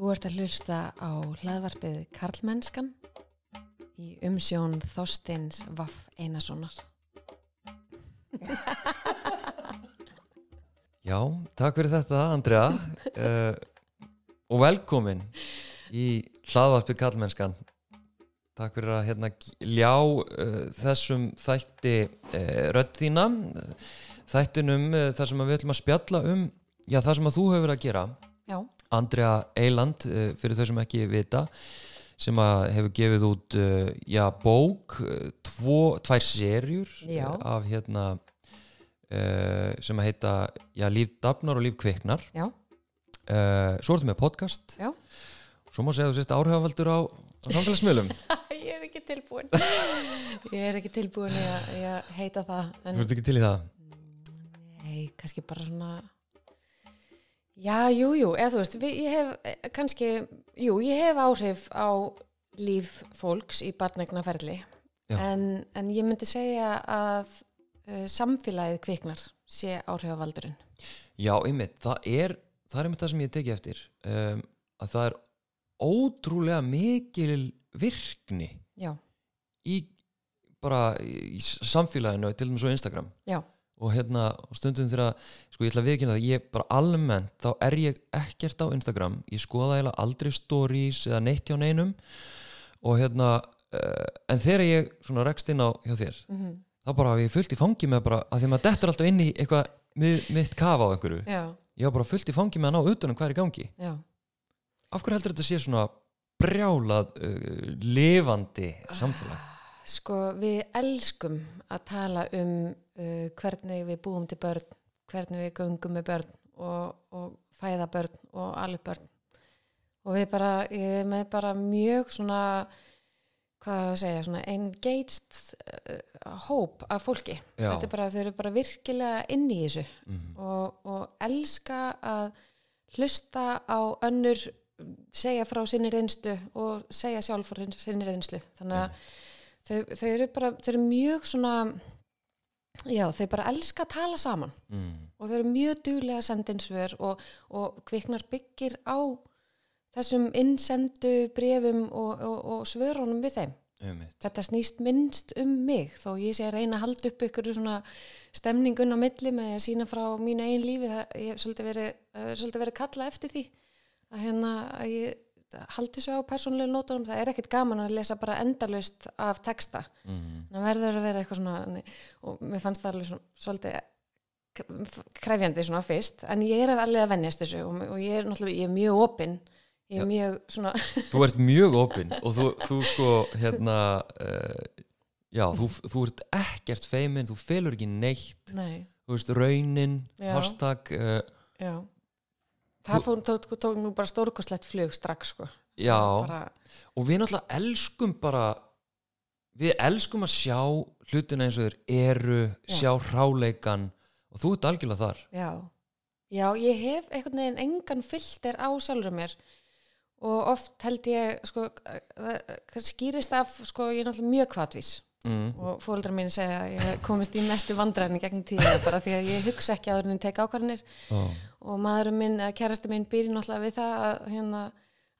Þú ert að hlusta á hlaðvarpið Karlmennskan í umsjón Þorsteins Vaff Einarssonar. Já, takk fyrir þetta Andrea. Uh, og velkomin í hlaðvarpið Karlmennskan. Takk fyrir að hérna ljá uh, þessum þætti uh, rödd þína þættinum þar sem við ætlum að spjalla um já, það sem að þú hefur að gera Andrea Eiland uh, fyrir þau sem ekki vita sem hefur gefið út uh, já, bók uh, tvo, tvær serjur Já. af hérna uh, sem heita já, Líf dafnar og líf kviknar já, uh, svo ertu með podcast já. svo má segja þú sést áhrifavaldur á, á samfélagsmiðlum Ég er ekki tilbúin. Ég er ekki tilbúin að, heita það. þú En ert ekki til í það nei, kannski bara svona... Já, jú, jú, eða þú veist, við, ég hef eh, kannski, jú, ég hef áhrif á líf fólks í barnegnaferli. En, en ég myndi segja að uh, samfélagið kviknar sé áhrifavaldurinn. já, einmitt, það er það er einmitt það sem ég teki eftir um, að það er ótrúlega mikil virkni Já, í bara í samfélaginu til dæmis á Instagram já, og hérna stundum þegar sko ég ætla að viðkynna það ég bara almennt þá er ég ekkert á Instagram. Ég skoða eiginlega aldrei stories eða neitt hjá neinum. Og hérna uh, en þegar ég svona rekst inn á hjá þér mm þá bara hef ég fullt í fangi með bara að því að maður dettur alltaf inn í eitthvað mið, mitt kafa á einhverju. Já, ég var bara fullt í fangi með að ná utan um hvað er í gangi. Já. af hverju heldur þetta sé svona brjálað uh, lifandi samfélag Sko, við elskum að tala um uh, hvernig við búum til börn, hvernig við göngum með börn og, og fæða börn og alveg börn. Og við bara, ég er með bara mjög svona, hvað að segja, svona engaged uh, hóp af fólki. Já. Þetta er bara, þau eru bara virkilega inn í þessu Mhm. og, og elska að hlusta á önnur segja frá sinni reynslu og segja sjálf frá sinni reynslu. Þannig að þau, þau eru bara, þau eru mjög svona já, þau bara elska að tala saman mm. og þau eru mjög duglega svör og, og kviknar byggir á þessum innsendu brefum og, og, og svörunum við þeim einmitt. þetta snýst minnst um mig þó ég sé að reyna að halda upp ykkur svona stemningun á milli með að sína frá mínu einn lífi það ég hef svolítið verið, verið kalla eftir því að hérna að ég haldi svo á persónulegu nótunum það er ekkit gaman að lesa bara endalaust af texta Mm. það verður að vera eitthvað svona og mér fannst það alveg svona, svolítið k- krefjandi svona fyrst en ég er alveg að venjast þessu og, og ég er náttúrulega, ég er mjög opinn ég er Já. mjög svona þú ert mjög opinn og þú, þú sko hérna uh, já, þú, þú ert ekkert feimin þú felur ekki neitt nei, þú veist, raunin, Já. hashtag uh, það fór, tók, tók nú bara stórkoslegt flug strax sko. Já, bara, og við náttúrulega elskum bara við elskum að sjá hlutina eins og þeir eru Já. sjá hráleikan og þú ert algjörlega þar. Já. Já, ég hef einhvern veginn engan filter á sjálfur mér og oft held ég sko, það skýrist af sko, ég er náttúrulega mjög kvatvís mm. og fóreldrar mín segja að ég komist í mestu vandræðin gegnum tíða bara því að ég hugsa ekki áður en ég tek ákvarðanir. Ó, og maðurinn minn, eða kærasti minn býr náttúrulega við það að, hérna,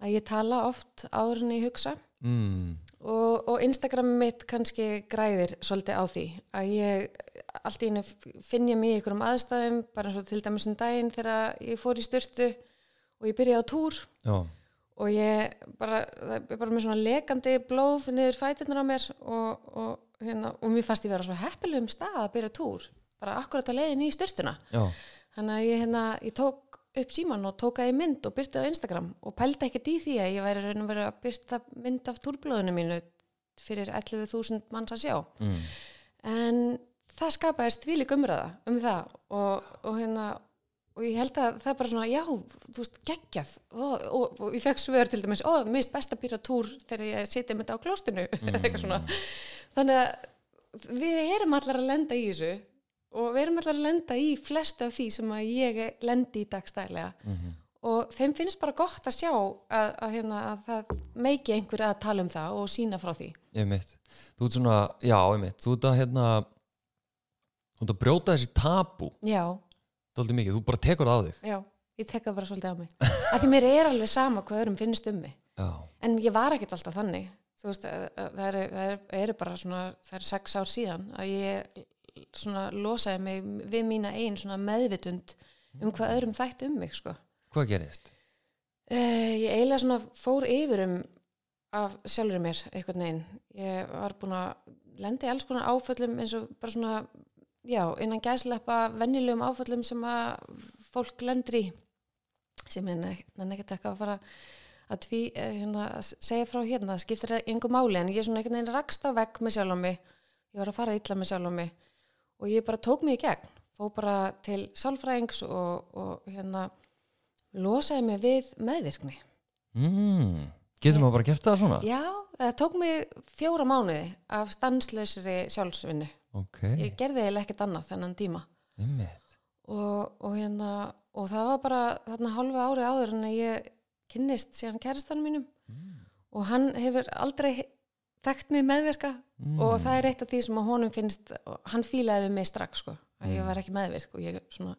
að ég tala oft áður en ég hugsa. Mm. og, og Instagram mitt kannski græðir svolítið á því að ég allt í einu finn ég mig í einhverjum aðstæðum bara eins og til dæmis um daginn þegar ég fór í styrtu og ég byrjaði á túr. Já, og ég bara, það er bara með svona lekandi blóð niður fætirnar á mér og, og, hérna, og mér fannst ég vera svo heppilegum stað að byrja túr bara akkurat á leiðin í styrtuna já, þannig að ég, hérna, ég tók upp síman og tók að í mynd og byrti á Instagram og pældi ekkert í því að ég væri raun og verið að byrta mynd af túrblóðinu mínu fyrir 11.000 manns að sjá. Mm. en það skapaðist þvílík umræða um það og, og hérna og ég held að það er bara svona, já, þú veist, geggjað. Og, og, og ég fekk svör til dæmis, ó, mér finnst best að byrja túr þegar ég sitja með þetta á klóstinu svona, þannig að við erum allar að lenda í þessu og við erum allar að lenda í flestu af því sem að ég lendi í dagstælega. Mm og þeim finnst bara gott að sjá að, að, hérna, að það meiki einhverja að tala um það og sína frá því. Ég mitt þú ert svona, já, ég mitt þú ert að hérna þú ert að brjóta þessi tabu já, dálítið mikið, þú bara tekur það á þig. Já, ég tekka bara svolítið á mig. Því mér er alveg sama hvað öðrum finnst um mig. Já, en ég var ekkert alltaf þannig. Þú veist, að- að það eru, það eru, eru bara svona það eru sex ár síðan að ég svona losaði mig við mína einn svona meðvitund um hvað öðrum þætti um mig sko. Hvað gerist? Uh, ég eiginlega svona fór yfir um af sjálfur mér einhvern veginn. Ég var búin að lendi alls konar áföllum eins og bara svona, já, innan gæsleppa venjulegum áföllum sem að fólk lendir í sem er nekkert eitthvað að fara að, tví, eh, hérna, að segja frá hérna, það skiptir yngur máli en ég svona einhvern veginn rakst á vegg með sjálf á mig ég var að fara illa með sjálf á mig og ég bara tók mig í gegn fó bara til sálfræðings og, og hérna losaði mig við meðvirkni Mm, getur maður bara gert það svona? Já, það tók mig fjóra mánuði af stanslausri sjálfsvinnu. Ok, Ég gerði eiginlega ekkert annað þennan tíma. Og, og, hérna, og það var bara þarna hálfu ári áður en ég kynnist síðan kærastanum mínum. Og hann hefur aldrei þekkt mig meðvirka. Mm. og það er eitt af því sem honum finnst hann fílaði við mig strax sko að ég var ekki meðvirk. Og ég svona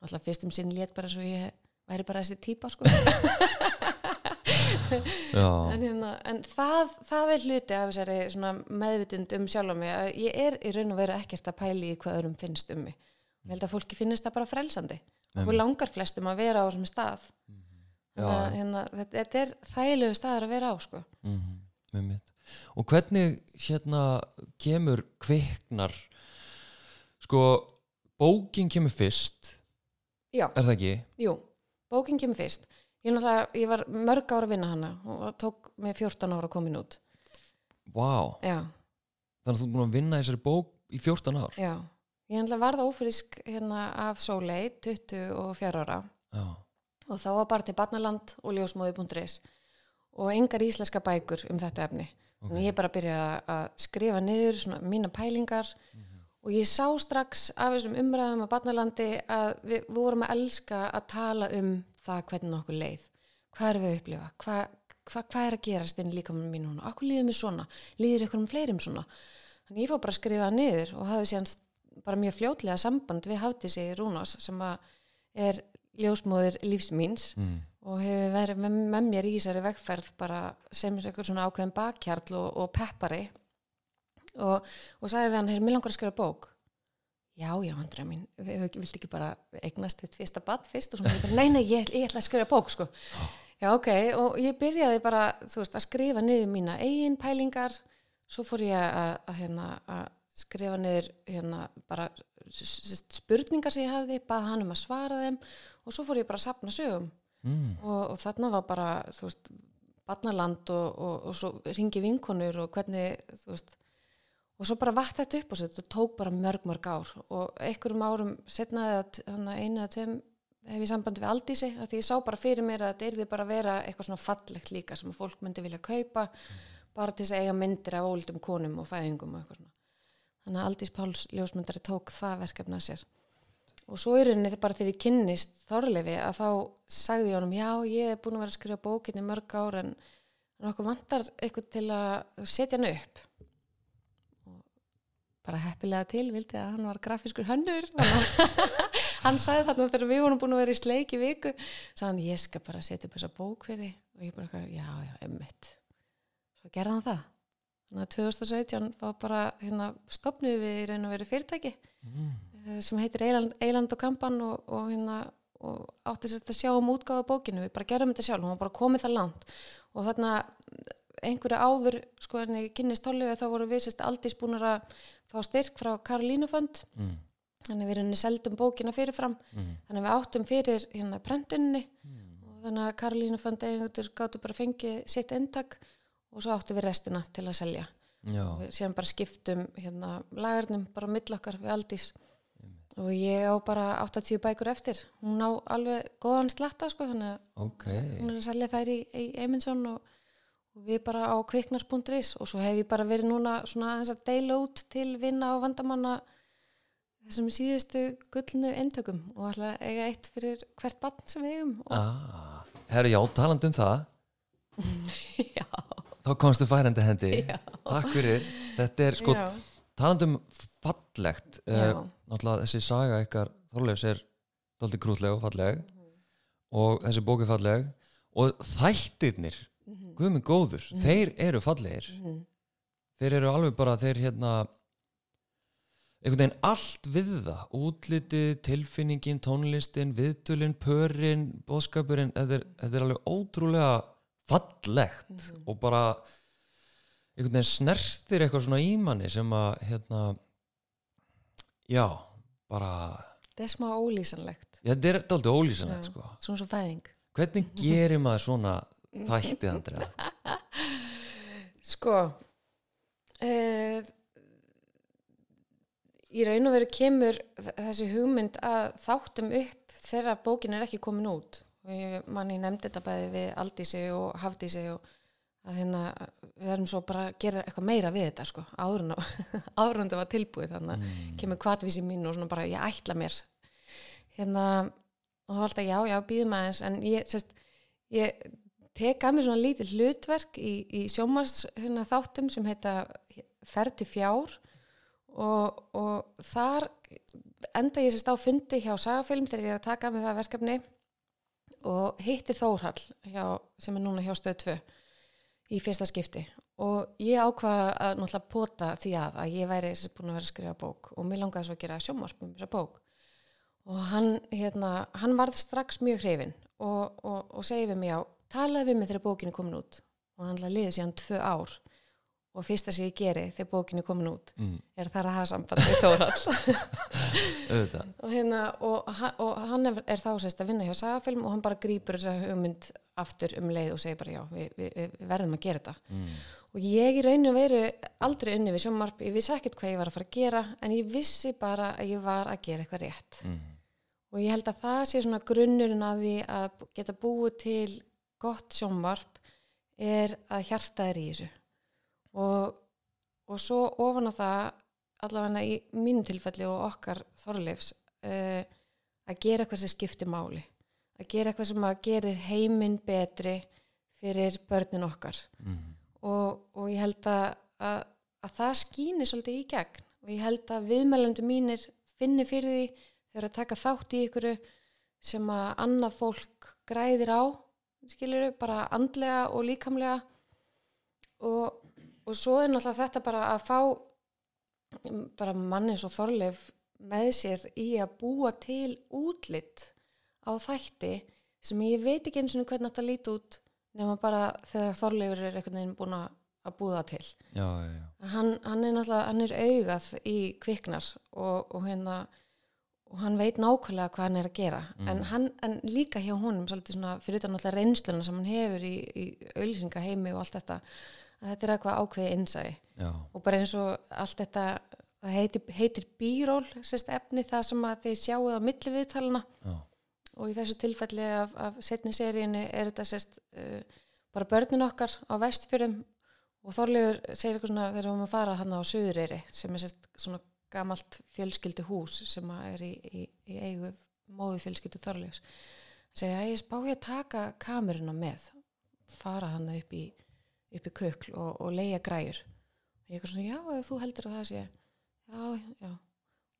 náttúrulega fyrst um sinn lét bara svo ég væri bara þessi típa sko en, hérna, en það, það er hluti af þessari meðvitund um sjálf mig að ég er í raun og veru ekkert að pæli í hvað öðrum finnst um mig. Ég held að fólki finnst það bara frelsandi. Okkur langar flestum að vera á þessum stað. Já. Þannig að, hérna, þetta, er þægilegu staðar að vera á sko. mm, einmitt. Og hvernig hérna kemur kviknar? Sko bókin kemur fyrst. Já, er það ekki? jú, bókin kemur fyrst ég, ég var mörg ára að vinna hana og það tók mig 14 ára að komin út. Vá, já, þannig að þú er búin að vinna þessari bók í 14 ár? Já. Ég náttúrulega varð ófrisk hérna af Sólei 24 ára. Já, og þá var bara til barnaland og ljósmóði.is og engar íslenska bækur um þetta efni. Þannig ég bara byrjaði að skrifa niður svona mína pælingar. Og ég sá strax af þessum umræðum á barnalandi að við vorum að elska að tala um það hvernig okkur leið. Hvað erum við að upplifa? Hvað, hvað, hvað er að gerast inn líka með mín núna? Okkur líður mér svona, líður ykkur um fleirum svona? Þannig ég fór bara að skrifa niður og hafði síðan bara mjög fljótlega samband við Hátísi Rúnas sem er ljósmóðir lífsmíns mm. og hefur verið með, með mér í þessari vegferð bara sem eitthvað svona ákveðin bakkjarl og, og peppari. Og, og sagði við hann, hér, mér langar að skrifa bók já, já, Andra mín við, viltu ekki bara eignast þitt fyrsta bad fyrst? Og svona, bara, nei, nei, ég, ég ætla að skrifa bók sko. já, ok, og ég byrjaði bara, þú veist, að skrifa niður mína eigin pælingar, svo fór ég að, að, hérna, að skrifa niður hérna, bara spurningar sem ég hafði, bað hann um að svara þeim. Og svo fór ég bara að sapna sögum. Mm. og, og þarna var bara þú veist, barnaland og, og, og svo ringi vinkonur og hvernig þú veist og svo bara vatt þetta upp og þetta tók bara mörg mörg ár. Og einhverjum árum setna eða einu eða tveim hef ég sambandi við Aldísi að því ég sá bara fyrir mér að þetta yrði bara að vera eitthvað svona fallegt líka sem að fólk myndi vilja kaupa bara til þess að eiga myndir af óldum konum og fæðingum og eitthvað svona. Þannig að Aldís Páls ljósmyndari tók það verkefna sér. Og svo rauninni þegar bara þegar ég kynnist þorlefi að þá sagði ég honum já ég er búin að vera að skrifa bókinni mörg ár en okkur vantar eitthvað til að setja hann upp bara heppilega til vildi að hann var grafískur hönnur. Hann sagði þarna þegar við vorum búin að vera í sleik í viku sagði hann ég skal bara setja upp þessa bók fyrir og ég bara já já, emmitt svo gerði hann það. Þannig að 2017 var bara hérna, stopnuð við í raun og verið fyrirtæki eh, sem heitir Eiland, Eiland og Kampan og, og, hérna, og átti sér að sjá um útgáðu bókinu, við bara gerum þetta sjálf, hún var bara komið það langt. Og þarna einhverju áður, sko en ég kynnist tólfið þá voru við sérst aldís búin að fá styrk frá Karolínufönd Mm. þannig við erum seldum bókina fyrirfram. Mm. þannig við áttum fyrir hérna prentunni og þannig að Karolínufönd eigendur gáttu bara fengið sitt eintak og svo áttum við restina til að selja. Við síðan bara skiptum hérna lagarnum bara okkar við Aldís. Og ég á bara 80 bækur eftir. Hún á alveg góðan slatta sko þannig að ok. hún er að selja þær í, í Eymundsson og, og við bara á kviknar.is og svo hef ég bara verið núna svona aðeins að deila út til vinna og vandamanna þessum síðustu gullnu eintökum og alltaf eiga eitt fyrir hvert barn sem við eigum ah, herri já, talandi um það. Já, þá komstu færandi hendi. Já. takk fyrir, þetta er sko já, talandi um fallegt uh, náttúrulega þessi saga ykkar Þorleifs er dálítið krútleg og falleg og þessi bók er falleg og þættirnir guð mig góður, þeir eru fallegir. Mhm. þeir eru alveg bara þeir hérna einhvern veginn allt við það. Útlitið, tilfinningin, tónlistin viðtölin, pörin, bóðskapurinn þetta er, þetta er alveg ótrúlega fallegt og bara einhvern veginn snertir eitthvað svona í manni sem að hérna já, bara þetta er smá ólýsanlegt. Þetta er dálítið ólýsanlegt sko. svona svo fæðing. Hvernig gerir maður svona þætti, Andrea? Sko uh, í raun og veru kemur þessi hugmynd að þáttum upp þegar bókin er ekki komin út. Og manni nefndi þetta bæði við Aldísi og Hafdísi og að hérna við erum svo bara að gera eitthvað meira við þetta sko, en þetta var tilbúið. Þannig að kemur kvatvísi mín og svona bara ég ætla mér. Hérna og það var alltaf já, já, býðum aðeins. En ég, sérst, ég tek að mér svona lítið hlutverk í, í sjómas hérna, þáttum sem heita Ferð til fjár og, og þar enda ég sérst á fundi hjá Sagafilm þegar ég er að taka að mér það verkefni og hitti Þórhall hjá, sem er núna hjá stöð 2 í fyrsta skipti. Og ég ákvaða að náttúrulega pota því að að ég væri búin að vera að skrifa bók og mér langaði svo að gera sjómarp um þessa bók. Og hann, hérna, hann varð strax mjög hrifin og, og, og segi við mig á talaði við mig þegar bókin er komin út. Og hann liði síðan tvö ár. Og fyrsta sem ég geri þegar bókin er komin út Mm, er þar að hafa samband við auðvitað. Og, hérna, og, og hann er, er þá sérst að vinna hjá Sagafilm og hann bara grýpur þessa hugmynd aftur um leið og segir bara já, við, við, við verðum að gera þetta. Mm. og ég í rauninu veru aldrei unni við sjómarp, ég vissi ekkert hvað ég var að fara að gera en ég vissi bara að ég var að gera eitthvað rétt. Mm. og ég held að það sé svona grunnurinn að því að geta búið til gott sjónvarp er að hjarta er í þessu. Og, og svo ofan á það allavega í mínu tilfelli og okkar þorleifs uh, að gera eitthvað sem skiptir máli. Að gera eitthvað sem að gerir heiminn betri fyrir börnin okkar. Mm. og, og ég held að, að, að það skýni svolítið í gegn. Og ég held að viðmælendur mínir finni fyrir því þegar að taka þátt í ykkur sem að annað fólk græðir á skilur bara andlega og líkamlega og, og svo er náttúrulega þetta bara að fá mm, bara manni svo þorleif með sér í að búa til útlitt á þætti sem ég veit ekki eins og hvernig þetta líti út nema bara þegar þorleifur er einhvern veginn búin að það til. já, já, já. Hann, hann er náttúrulega, hann er augað í kviknar og, og hérna og hann veit nákvæmlega hvað hann er að gera. En, hann, en líka hjá honum svona fyrir utan náttúrulega reynsluna sem hann hefur í, í auðlýsingaheimi og allt þetta að þetta er eitthvað ákveðið innsæði og bara eins og allt þetta það heitir, heitir bíról sérst efni það sem að þið sjáuð á milli viðtalana já. og í þessu tilfelli af, af setni seríinu er þetta sérst uh, bara börnin okkar á vestfjörðum. Og Þorleifur segir eitthvað svona þegar við erum að fara hann á Suðureyri sem er sérst svona gamalt fjölskyldu hús sem að er í, í, í eigu móðu fjölskyldu Þorleifs segja að ég spái að taka kameruna með fara hann upp í upp í kökl og, og leia græjur og ég er svona, já, þú heldur að það sé já, já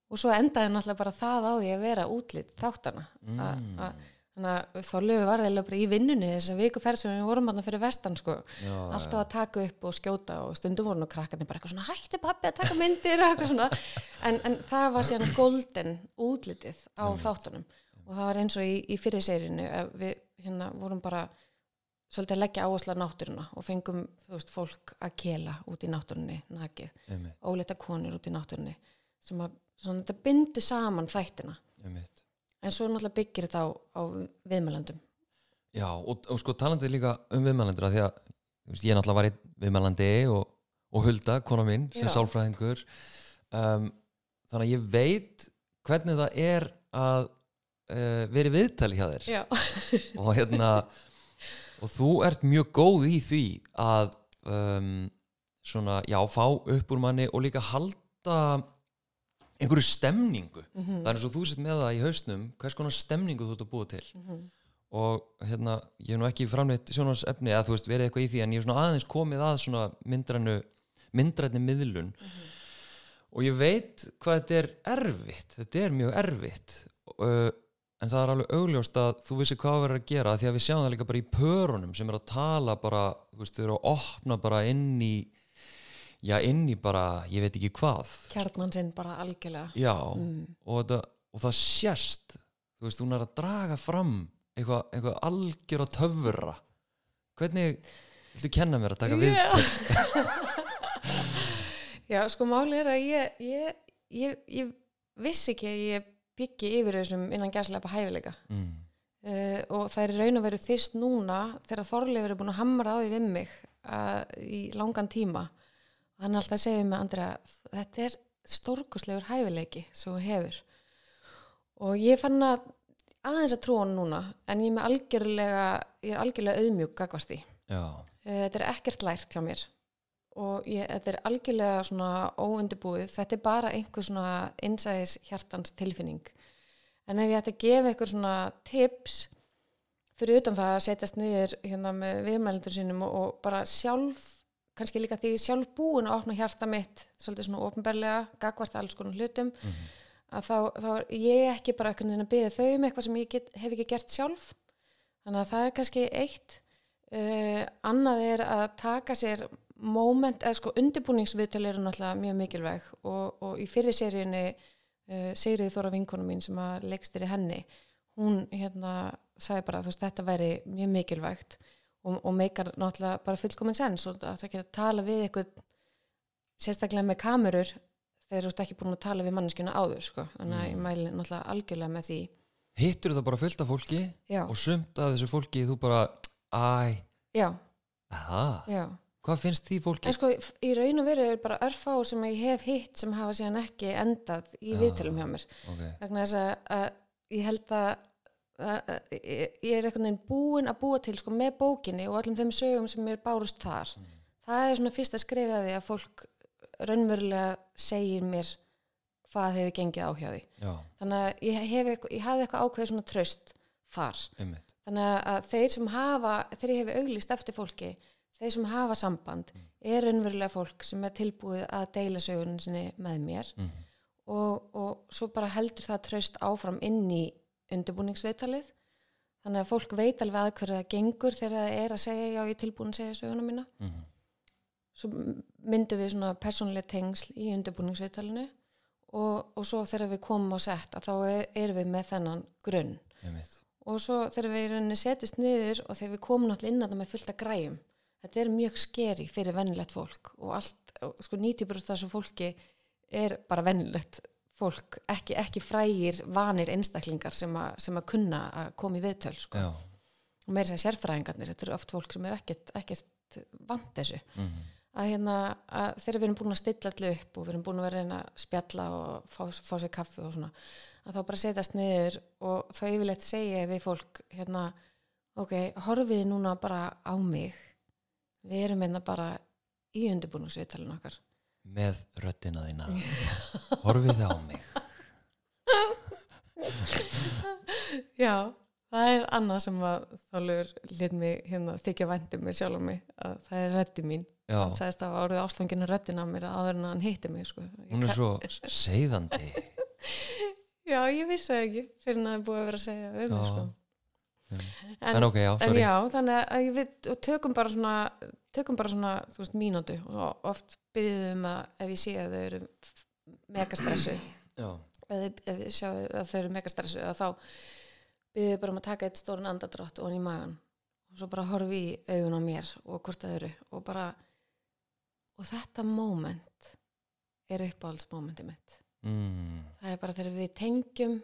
og svo endaði náttúrulega bara það á því að vera útlitt þáttana Mm. mm. Þannig að Þorlegu var eiginlega bara í vinnunni þess að viku ferð sem við vorum hann fyrir vestan sko, Já, alltaf að taka upp og skjóta og stundum voru nú krakkarnir bara eitthvað svona hætti pappi að taka myndir eitthvað svona. En, en það var síðan golden útlitið á þáttunum. Og það var eins og í, í fyrir seirinu við hérna vorum bara svolítið að leggja áherslu á náttúruna og fengum veist, fólk að kela út í náttúrunni nakið, einmitt, óleita konur út í náttúrunni sem að svona, þetta bindu saman þættina. Einmitt. En svo náttúrulega byggir þetta á, á viðmælandum Já, og, og sko talandi líka um viðmælendur að því að veist, ég náttúrulega var í viðmælandi og, og Hulda, kona mín, sem sálfræðingur. Um, þannig að ég veit hvernig það er að uh, vera í viðtali hjá þér. Já, og hérna og þú ert mjög góð í því að um, svona, já, fá upp úr manni og líka halda einhverju stemningu. Mhm. það er eins og þú sett með það í hausnum hvers konar stemningu þú ert að búa til. Og hérna, ég hef nú ekki framleitt sjónarsefni að þú veist verið eitthvað í því en ég hef svona aðeins komið að svona myndrænu myndræni miðlun. Og ég veit hvað þetta er erfitt. Þetta er mjög erfitt. Uh, en það er alveg augljóst að þú vissi hvað verður að gera því að við sjáum það líka bara í pörunum sem er að tala bara, þú veist, þau eru að opna bara inn í já, inn í bara, ég veit ekki hvað. Kjarnan sinn bara algjörlega. Já, og, þetta, og það sést þú veist, hún er að draga fram eitthvað, eitthvað algjör að töfra. Hvernig viltu kenna mér að taka við Já, sko máli er að ég, ég, ég, ég vissi ekki að ég byggi yfir þessum innan gæslepa hæfileika. Mm. uh, og það er raun og veru fyrst núna þegar Þorleifur er búin að hamra á því við mig uh, í langan tíma og hann alltaf við mig Andrea, þetta er stórkuslegur hæfileiki sem þú hefur. Og ég fann að aðeins að trúa hann núna en ég er með algjörlega ég er algjörlega auðmjúk gagvart því. Uh, þetta er ekkert lært hjá mér. Og ég, þetta er algjörlega svona óundibúið, þetta er bara einhver svona innsæðis hjartans tilfinning. En ef ég ætti að gefa einhver svona tips fyrir utan það að setjast niður hérna með viðmælendur sínum og, og bara sjálf kannski líka því sjálf búin að opna hjarta mitt svolítið svona ofnbærlega, gagvart alls konar hlutum að þá, þá er ég ekki bara einhvern veginn að byggja þau um eitthvað sem ég get, hef ekki gert sjálf. Þannig að það er kannski eitt. Uh, annað er að taka sér moment, eða sko undirbúningsviðtölu eru náttúrulega mjög mikilvæg og, og í fyrir seríunni uh, Sigrið Þóra vinkonu mín sem að leikstir í henni hún hérna sagði bara þú veist þetta væri mjög mikilvægt og, og meikar náttúrulega bara fullkominn sens og það ekki að tala við eitthvað sérstaklega með kamerur þegar þú ert ekki búin að tala við manneskjuna áður sko. þannig að ég mæli náttúrulega algjörlega með því hittur það bara fullt af fólki já, og sumt af þessu fólki þú bara, æ, já, já hvað finnst því fólki? En sko, í raun og veru er bara örfá sem ég hef hitt sem hafa síðan ekki endað í Já. viðtölum hjá mér. ok, Vegna þess að, að ég held að ég ég er einhvern veginn búin að búa til sko með bókinni og öllum þeim sögum sem er bárust þar. Það er svona fyrst að skrifa því að fólk raunverulega segir mér hvað hefur gengið á hjá því. já, Þannig að ég, hef, ég hafði eitthvað ákveðið svona tröst þar. einmitt Þannig að þeir sem hafa, þegar ég hef auglýst eftir fólki, þeir sem hafa samband er raunverulega fólk sem er tilbúið að deila sögunum sinni með mér mm. og, og svo bara heldur það tröst áfram inn í undirbúningsviðtalið. Þannig að fólk veit alveg að hverju það gengur þegar það er að segja já, ég tilbúin að segja söguna mína. Mm. Svo myndum við svona persónlega tengsl í undirbúningsviðtalinu og, og svo þegar við komum á sett að þá er, erum við með þennan grunn og svo þegar við rauninni setjast niður og þegar við komum náttúrulega inn að það með fullt af græjum þetta er mjög skeri fyrir vennilegt fólk og allt, sko 90% af þessu fólki er bara vennilegt fólk, ekki, ekki frægir vanir einstaklingar sem, a, sem að kunna að koma í viðtöl sko. og meira sem sérfræðingarnir, þetta eru oft fólk sem er ekkert, ekkert vant þessu mm. að hérna, að þegar við erum búin að stilla allir upp og við erum búin að vera að reyna að spjalla og fá, fá sér kaffi og svona að þá bara setjast niður og þá yfirleitt segja við fólk hérna, ok, horfið núna bara á mig við erum hérna bara í undirbúningsviðtalinu okkar með röddina þína. Horfið á mig. Já, það er annað sem að þálegur lit mig hérna þykja vændi mig sjálf mig að það er röddi mín. Hann sagðist að árið ástfanginu röddina á mér áður en hann hitti mig sko. hún er svo seiðandi. Já, ég vissi það ekki fyrir að það er búið að vera að segja við mig sko. En, en ok, já, en sorry. já, þannig að við, tökum bara svona tökum bara svona, þú veist, mínútu. Og oft byrjuðum um að ef ég sé að þau eru megastressu ef, ég sjá að þau eru megastressu að þá byrjuðum bara um að taka eitt stórun andadrátt og hann í magan og svo bara horfi í augun á mér og hvort það eru og bara og þetta moment er uppáhaldsmomenti mitt. Mm. það er bara þegar við tengjum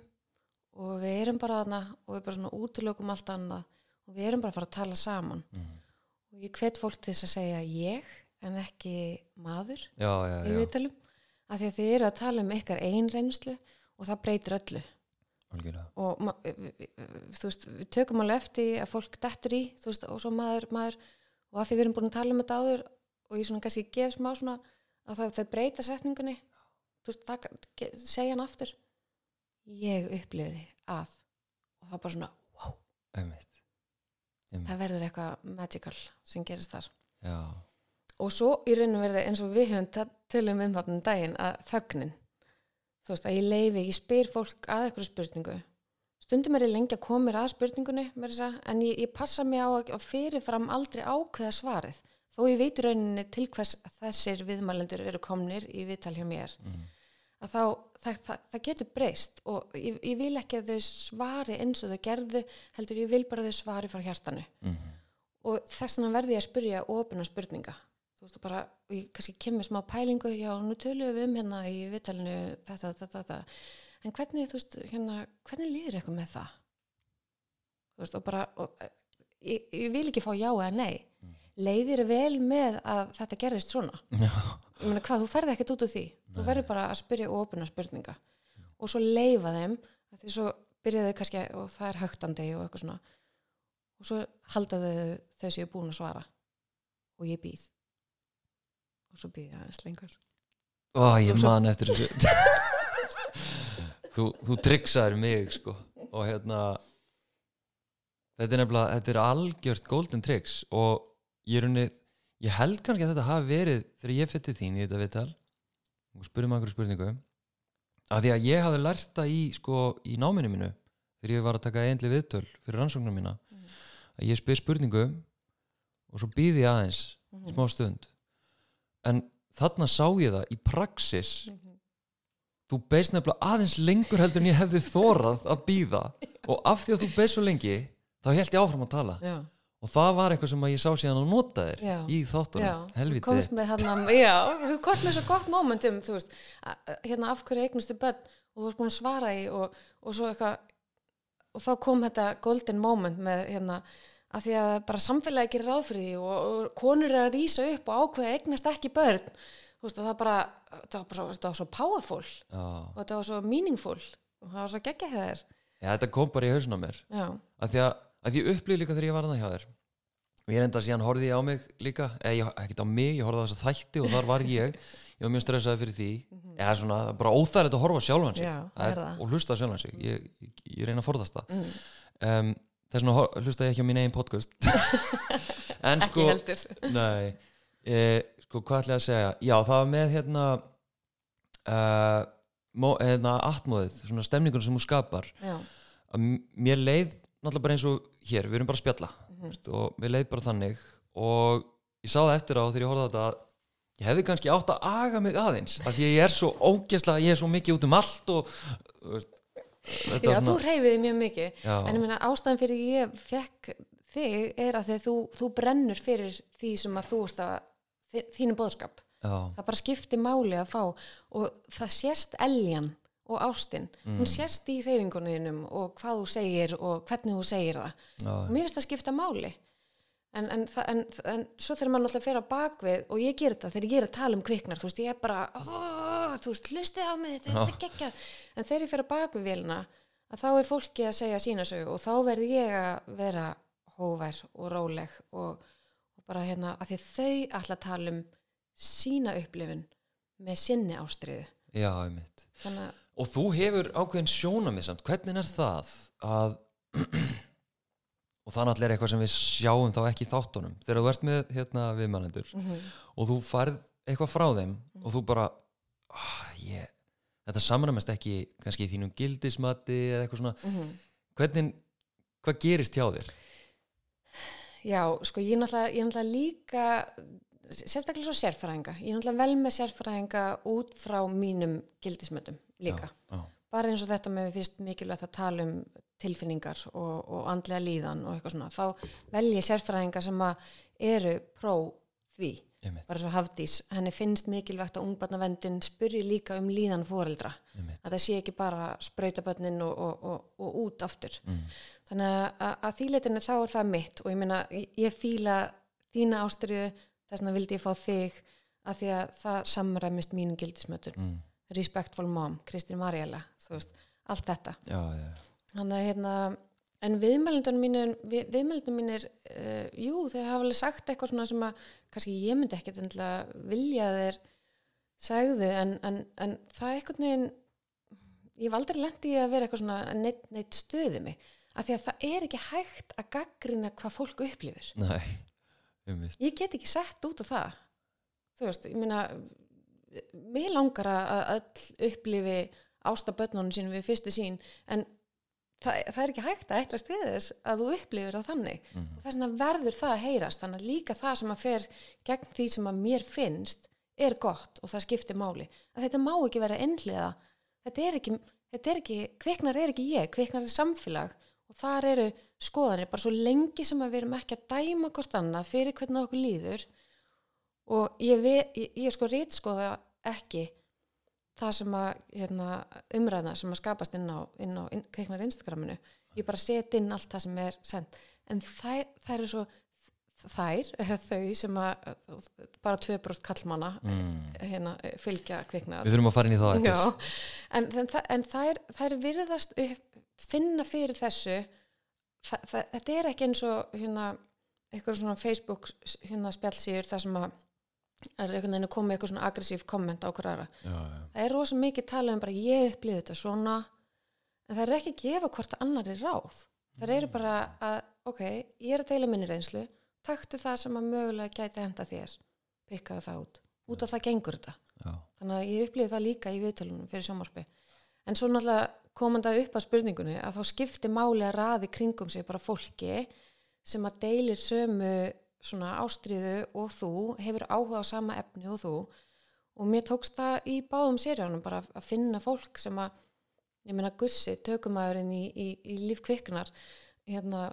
og við erum bara þarna og við bara svona útilökum allt annað. Og við erum bara að fara að tala saman. Mm. og ég hvet fólk til þess að segja ég en ekki maður já, já, í viðtalum. Af því að þið eru að tala um ykkar einn reynslu og það breytir öllu. Algjörlega. Og þú veist, við tökum alveg eftir að fólk dettur í veist, og svo maður, maður. Og að því við erum búin að tala um þetta áður og ég svona kannski gef smá svona að það, þau breyta setningunni. Veist, það, segja hann aftur ég upplifði að og það er bara svona, wow, einmitt, einmitt. það verður eitthvað magical sem gerist þar. Já, og svo í rauninu verði eins og við höfum tölum um þarna um daginn að þögnin. Þú veist að ég leifi, ég spyr fólk að eitthvað spurningu. Stundum er ég lengi að koma mér að spurningunni en ég, ég passa mig á að fyrirfram aldrei ákveða svarið. Þó ég veit í rauninni til hvers þessir viðmælendur eru komnir í viðtal hjá mér. Að þá það, það, það getur breyst og ég, ég vil ekki að þau svari eins og þau gerðu heldur ég vil bara þau svari frá hjartanu. Mhm. og þess vegna verði ég að spyrja opina spurninga. Þú veist bara, ég kannski kemur smá pælingu, já, nú tölum við um hérna í viðtalinu þetta, þetta, þetta en hvernig, þú veist, hérna hvernig líður eitthvað með það? Þú veist, og bara og, eh, ég, ég vil ekki fá já eða nei. Leiðir vel með að þetta gerðist svona? Já. Ég meina hvað, þú ferði ekkert út úr því. Þú verður bara að spyrja opina spurninga og svo leifa þeim því svo byrjaðu kannski og það er högtandi og eitthvað svona. Og svo halda þau þau séu búin að svara. Og ég býð. Og svo býð ég aðeins lengur. Ó, ég svo- man eftir þessu. Þú, þú tryggsaður mig sko. Og hérna þetta er nefnilega, þetta er algjört golden tricks. Og ég er unni ég held kannski að þetta hafi verið þegar ég fytti þín í þetta viðtal og spurði maður einhverju spurningu. Að því að ég hafði lært það í sko í náminu mínu þegar ég var að taka einli viðtöl fyrir rannsóknum mína að ég spyr spurningu og svo býði ég aðeins Mhm. smá stund. En þarna sá ég það í praxis. Þú beist nefnilega aðeins lengur heldur en ég hefði þórað að býða og af því að þú beist svo lengi þá held ég áfram að tala. Já, og það var eitthvað sem ég sá síðan að nota þér Já. í þáttunum, já, þú helviti komst með hérna, já, þú komst með svo gott moment um, þú veist, hérna af hverju eignustu börn og þú varst búin að svara í og, og svo eitthvað og þá kom þetta golden moment með hérna að því að bara samfélagi gerir því og, og konur er að rýsa upp og ákveða eignast ekki börn. Þú veist, það bara, það var bara svo, þetta var svo powerful. Já. og þetta var svo meaningful. Og það var svo geggja þér. Já, þetta kom bara í hausinn á mér. Já, að því að, að ég upplýði líka þegar ég var hana hjá þér. Og ég enda síðan horfði ég á mig líka eða ekkert á mig, ég horfði á þessa þætti og þar var ég, ég var mjög stressaði fyrir því. Eða svona, það bara óþægilegt að horfa sjálfan sig. Mhm. Já, Það það er það. og hlusta sjálfan sig. Ég, ég, ég reyna að forðast það. Mm. um, þess vegna hlusta ég ekki á mín eigin podcast. En sko nei, e, sko hvað ætla ég að segja? Já það var með hérna uh, mó, hérna atmóðið, svona stemningun sem hún skapar. Að mér leið náttúrulega bara eins og hér, við erum bara að spjalla Mhm. veist, og mér leið bara þannig. Og ég sá það eftir á þegar ég horfði á þetta að ég hefði kannski átt að aga mig aðeins af því að ég er svo ógesla ég er svo mikið út um allt og veist, já var þú reyfiði mjög mikið. Já, En ég meina ástæðan fyrir ég fekk þig er að þú, þú brennur fyrir því sem að þú ert að þínu bóðskap. já, Það bara skiptir máli að fá. Og það sést eljan og ástin. Mm. Hún sést í reyfingunum og hvað þú segir og hvernig þú segir það. já, Og mér finnst það skipta máli. En, en, en, en svo þegar maður náttúrulega fer á bakvið og ég ger þetta þegar ég er að tala um kviknar, þú veist, ég er bara, "Ó, þú veist, hlustið á mig, þetta, er geggjað. En þegar ég fer á bakvið vélina, að þá er fólki að segja sína sögu og þá verð ég að vera hóvær og róleg og, og bara hérna, að því að þau að tala um sína upplifun með sinni ástriðu. já, einmitt Þannig að, og þú hefur ákveðin sjónamið samt. Hvernig er það að og það náttúrulega er eitthvað sem við sjáum þá ekki þáttunum. Þegar þú ert með hérna viðmælendur mm og þú færð eitthvað frá þeim og þú bara ah, ég, þetta samræmast ekki kannski í þínum gildismati eða eitthvað svona. Mm hvernig, hvað gerist hjá þér? Já, sko ég er náttúrulega, ég er náttúrulega líka sérstaklega svo sérfræðinga. Ég er náttúrulega vel með sérfræðinga út frá mínum gildismöndum líka. Já, já, bara eins og þetta með fyrst mikilvægt að tala um tilfinningar og, og andlega líðan og eitthvað svona, þá vel ég sérfræðinga sem eru pró því, bara svo Hafdís henni finnst mikilvægt að ungbarnavendin spurri líka um líðan fóreldra að það sé ekki bara sprautabönnin og, og, og, og út aftur. Mm. þannig að, að, þýleitinu þá er það mitt og ég meina, ég, fíla þína ástriðu, þess vegna vildi ég fá þig að því að það samræmist mínum gildismötur, Mm. Respectful Mom Kristín Mariela, þú veist, allt þetta. Já, já, þannig að hérna en viðmælindunum mínir, við, viðmælindunum mínir uh, jú, þeir hafa alveg sagt eitthvað svona sem að kannski ég myndi ekkert vilja þeir sagðu en, en, en það er eitthvað neginn ég lent í að vera eitthvað svona neitt, neitt stöði mig af því að það er ekki hægt að gaggrina hvað fólk upplifir. Nei ég get ekki sett út á það. Þú veist, ég meina mér langar að öll upplifi ástabötnunum sínum við fyrstu sín en það, það er ekki hægt að til þess að þú upplifir það þannig. Mhm. og þess vegna verður það að heyrast þannig að líka það sem að fer gegn því sem að mér finnst er gott og það skiptir máli. Að þetta má ekki vera einhliða. Þetta er ekki, þetta er ekki kviknar er ekki ég, kviknar er samfélag. Og þar eru skoðanir bara svo lengi sem að við erum ekki að dæma hvort annað fyrir hvernig okkur líður og ég, ve- ég, ég sko rítskoða ekki það sem að hérna, umræðna sem að skapast inn á, inn á inn, kveiknar Instagraminu. Ég bara set inn allt það sem er sendt en þær, þær eru svo þær, þau sem að bara 2% kallmanna mm. hérna, fylgja kveiknar Við þurfum að fara inn í það eftir. En, en, þær, þær virðast finna fyrir þessu. Þa, þa, þetta er ekki eins og hérna, eitthvað svona Facebook hérna, spjallsýður þar sem að er einhvern veginn að koma eitthvað svona aggressív komment á já. Það er rosa mikið talað um bara ég upplýði þetta svona en það er ekki að gefa hvort annari ráð. Það eru bara að, ok, ég er að deila minni reynslu, taktu það sem að mögulega gæti henda þér, pikkaðu það út. Út af það gengur þetta. Já. Þannig að ég upplýði það líka í viðtölunum fyrir sjómarpi. En svo náttúrulega komandi upp að spurningunni að þá skipti máli að raði kringum sig bara fólki sem að deilir sömu svona ástriðu og þú, hefur áhuga á sama efni og þú. Og mér tókst það í báðum sérjánum bara að finna fólk sem að ég meina Gussi, tökumæðurinn í, í, í líf kviknar hérna,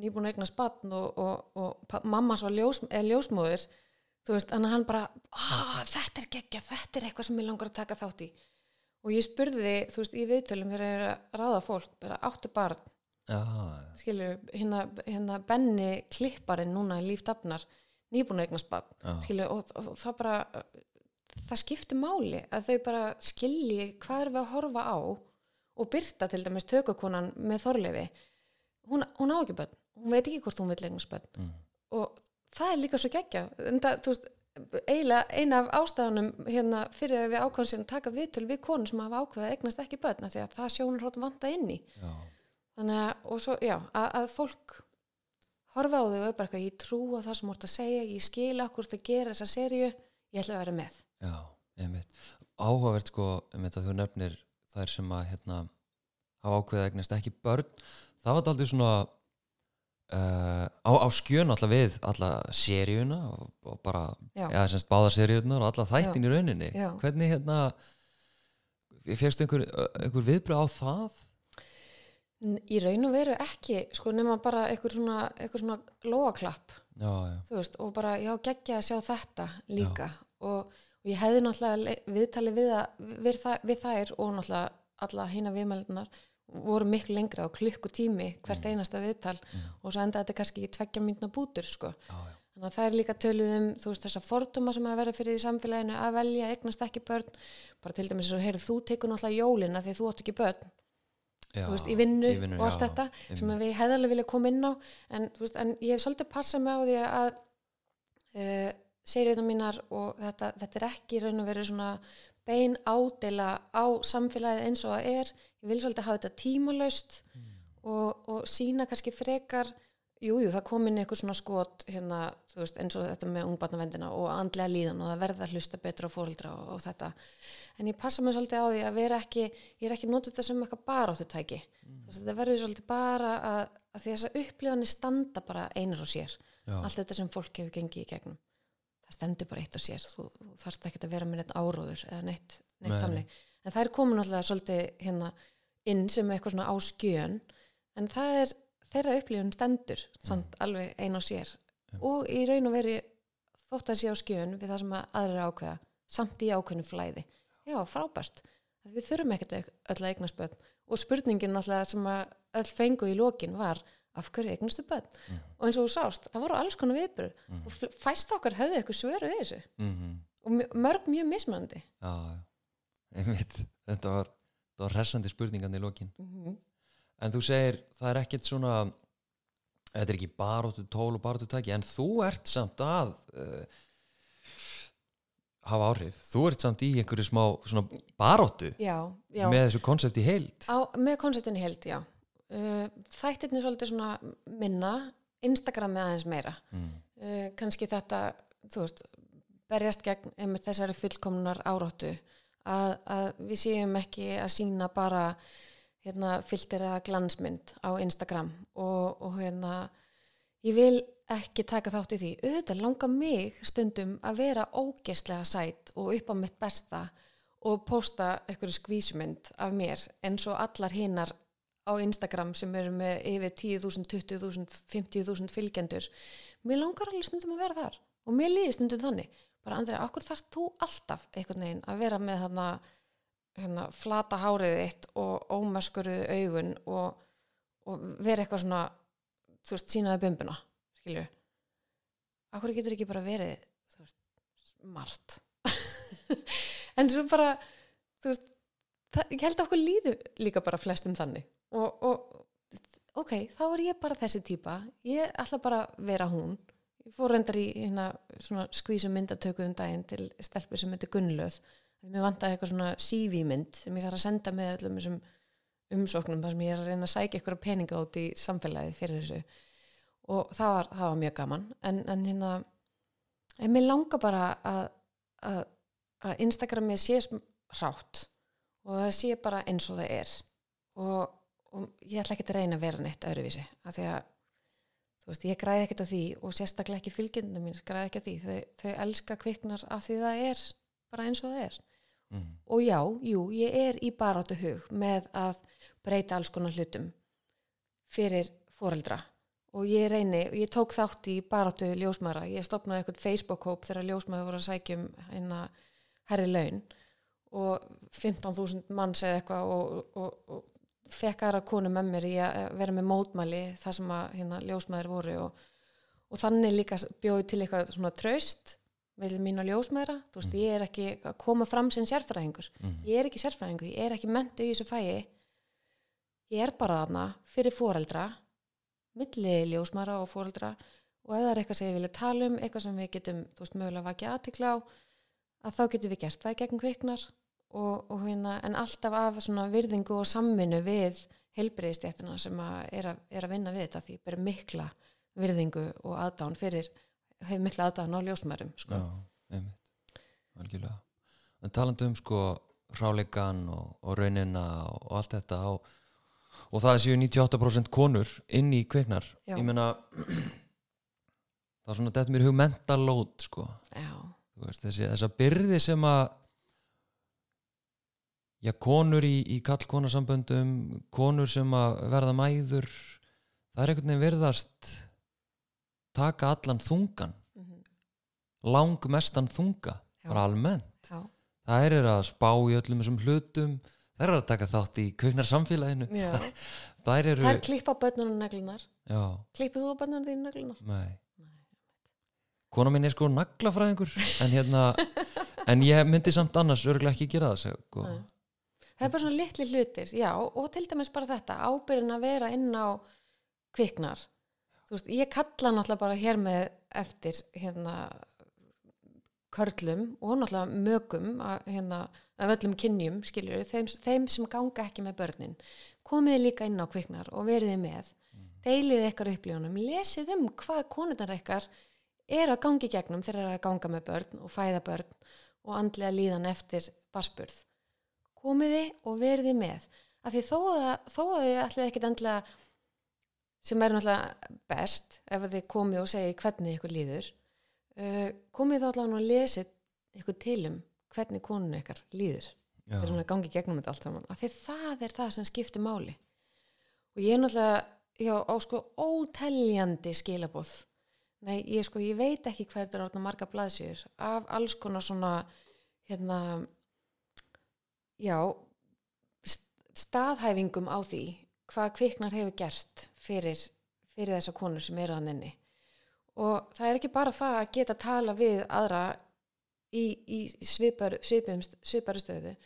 nýbúin að eigna spann og, og, og mamma svo ljós, er ljósmóður þú veist, að hann bara þetta er geggja, þetta er eitthvað sem ég langar að taka þátt í. Og ég spurði, þú veist, í viðtölum þegar ég er að ráða fólk, bara áttu barn skilur, hérna, hérna Benni klipparinn núna í líftafnar barn. Já. skilur, og, og, og það bara það skiptir máli að þau bara skilji hvað er við að horfa á og byrta til dæmis tökukonan með þorlefi hún, hún á ekki börn, hún veit ekki hvort hún vil eignast börn. Mm. og það er líka svo geggja en það, þú veist, eiginlega eina af ástæðunum hérna fyrir að við ákvæðum sér að taka viðtöl við konur sem hafa ákveðið að eignast ekki börn því að það sjónur hótt vanda inn í. Já, þannig að, og svo, já, að, að fólk horfa á þau og eitthvað, ég trú á það sem þú ert að segja, ég skil okkur það gera þessa seríu, ég ætla að vera með. Já, einmitt. Áhugavert sko, einmitt að þú nefnir þær sem að hérna hafa ákveðið að eignast ekki börn. Það var aldrei svona uh, á, á skjön alltaf við alla seríuna og, og bara Já. eða semst báðar seríunar og alla þættin í rauninni. Já. hvernig hérna férstu einhver, einhver viðbröð á það í raun og veru ekki, sko nema bara eitthvað svona, eitthvað svona lóaklapp já, já, veist, og bara, já, geggja að sjá þetta líka. Og, og ég hefði náttúrulega le- viðtali við, við, við þær og náttúrulega alla hina viðmældunar voru miklu lengra og klukkutími hvert einasta viðtal og svo endaði þetta kannski í tveggja myndna bútur sko. já, þannig að það er líka töluð um þú veist þessa forduma sem að vera fyrir í samfélaginu að velja, eignast ekki börn. Bara til dæmis svo, heyrðu, þú tekur náttúrulega jólina því þú átt ekki börn veist, í vinnu, í vinnu, og allt já, þetta einmitt. sem að við hefðarlega vilja koma inn á en, veist, en ég hef svolítið passað mig á því að uh, seríuna mínar og þetta, þetta er ekki í raun og verið svona bein ádela á samfélagið eins og það er ég vil svolítið hafa þetta tímalaust Mm. og, og sína kannski frekar Jújú, jú, það kom inn eitthvað svona skot hérna, þú veist, eins og þetta með ungbarnavendina og andlega líðan og það verða hlusta betur á fóreldra og, og þetta. En ég passa mig svolítið á því að vera ekki, ég er ekki notið þetta sem eitthvað baráttutæki. Mm. Þetta verður svolítið bara að, að þess að upplifanir standa bara einar á sér. Já. Allt þetta sem fólk hefur gengið í gegnum. Það stendur bara eitt á sér. Þú, þú þarft ekki að vera með neitt áróður eða neitt, neitt Nei. þannig. En það er komin alltaf svolítið hérna inn sem eitthvað svona á skjön. En það er þeirra upplifun stendur samt alveg ein á sér. Og í raun og veru þótt að sé á skjön við það sem að aðrir ákveða samt í ákveðinu flæði. Já, frábært, við þurfum ekkert öll að eignast börn. Og spurningin náttúrulega sem að öll fengu í lokin var af hverju eignastu börn? Og eins og þú sást, það voru alls konar viðbröð og fl- fæst okkar höfðu eitthvað svöru við þessu. Mm og mj- mörg mjög mismandi já, já. einmitt. Þetta var, var hressandi spurningan í lokin en þú segir það er ekkert svona þetta er ekki baróttu tól og baróttu tæki en þú ert samt að uh, hafa áhrif. Þú ert samt í einhverju smá svona baróttu já, já, með þessu konsept í heild. Á, með konceptin í held, já. Uh, þættirni svolítið svona minna Instagramið aðeins meira. Mm. uh, kannski þetta þú veist, berjast gegn einmitt þessari fullkomnar áráttu að, að við séum ekki að sína bara hérna filtera glansmynd á Instagram og, og hérna ég vil ekki taka þátt í því. Auðvitað langar mig stundum að vera ógeðslega sætt og upp á mitt besta og posta einhverju skvísmynd af mér eins og allar hinnar á Instagram sem eru með yfir 10.000, 20.000, 50.000 fylgjendur. Mér langar alveg stundum að vera þar og mér líði stundum þannig. Bara Andrið, okkur þarf þú alltaf einhvern veginn að vera með hana, hana flata hárið þitt og ómaskuruðu augun og, og vera eitthvað svona þú veist, sínaði bumbuna skilju okkur getur ekki bara verið veist, margt en svo bara þú veist, það, ég held að okkur líðu líka bara flestum þannig. Og, og ok, þá er ég bara þessi típa, ég ætla bara að vera hún. Ég fór reyndar í hérna skvísum myndatöku um daginn til stelpu sem heitir Gunnlöð mér vantaði eitthvað svona CV mynd sem ég þarf að senda með öllum þessum umsóknum þar sem ég er að reyna að sækja eitthvað peninga út í samfélagi fyrir þessu. Og það var, það var mjög gaman. En, en hérna en mér langar bara að, að, að Instagrami sé hrátt og það sé bara eins og það er. Og, og ég ætla ekki að reyna að vera neitt öðruvísi af því að þú veist, ég græði ekkert á því og sérstaklega ekki fylgjendum mín græði ekki á því, þau, þau elska kviknar af því það er bara eins og það er mm. og já, jú, ég er í baráttu hug með að breyta alls konar hlutum fyrir foreldra. Og ég reyni, og ég tók þátt í baráttu ljósmaðra, ég stopnaði eitthvað Facebook-hóp þegar ljósmaður voru að sækjum hérna herri laun. Og 15.000 manns eða eitthvað og, og, og fekk aðra konu með mér í að vera með mótmæli þar sem að hérna, ljósmaður voru. Og, og þannig líka bjóði til eitthvað svona traust með mín og ljósmaðra, þú veist, Mm. ég er ekki að koma fram sem sérfræðingur. Mm. ég er ekki sérfræðingur, ég er ekki mentu í þessu fæi ég er bara þarna fyrir foreldra milli ljósmara og foreldra. Og ef það er eitthvað sem ég vilja tala um eitthvað sem við getum, þú veist, mögulega vakið aðtikla á að þá getum við gert það gegn kviknar. Og, og hérna en alltaf af svona virðingu og samminu við heilbreyðistjættina sem að er, að er að vinna við þetta því bara mikla virðingu og aðdán fyrir hefur mikla aðdán á ljósmærum sko. Já, einmitt, algjörlega en talandi um sko hráleikan og, og raunina og, og allt þetta og, og það séu 98% konur inn í kveiknar Já. ég meina það er svona þetta mér hug mental load sko veist, þessi, þessa byrði sem að já, konur í, í kallkonasamböndum konur sem að verða mæður það er einhvern veginn virðast taka allan þungan mhm, langmestan þunga Já. bara almennt já, það er að spá í öllum þessum hlutum það er að taka þátt í kveiknar samfélaginu já. það eru Það er klippa bönnunum neglunar Klippið þú bönnunum þínu neglunar? nei kona mín er sko naglafræðingur en hérna en ég myndi samt annars örgulega ekki gera það sko. Nei. Það er bara svona litli hlutir, já, og til dæmis bara þetta, ábyrðin að vera inn á kviknar. Þú veist, ég kalla náttúrulega bara hér með eftir hérna körlum og náttúrulega mögum að, hérna, af öllum kynjum, skiljur, þeim, þeim sem ganga ekki með börnin. Komiði líka inn á kviknar og veriði með, deiliði ykkar upplífunum, lesið um hvað konurnar ykkar er að gangi gegnum þegar það er að ganga með börn og fæða börn og andlega líðan eftir barspurð komiði og veriði með. Af því þó að, þó að þið ætlið ekkit endilega sem er náttúrulega best ef að þið komið og segið hvernig ykkur líður uh, komið þá allavega og lesið ykkur til um hvernig konun ykkar líður. Þegar hún er gangið gegnum þetta allt saman. Af því það er það sem skiptir máli. Og ég er náttúrulega já, á sko óteljandi skilabóð nei, ég sko, ég veit ekki hvað þetta er orðna marga blaðsjur af alls konar svona hérna já st- staðhæfingum á því hvað kviknar hefur gert fyrir, fyrir þessa konur sem eru að nenni og það er ekki bara það að geta tala við aðra í, í svipar, svipum, svipari stöðu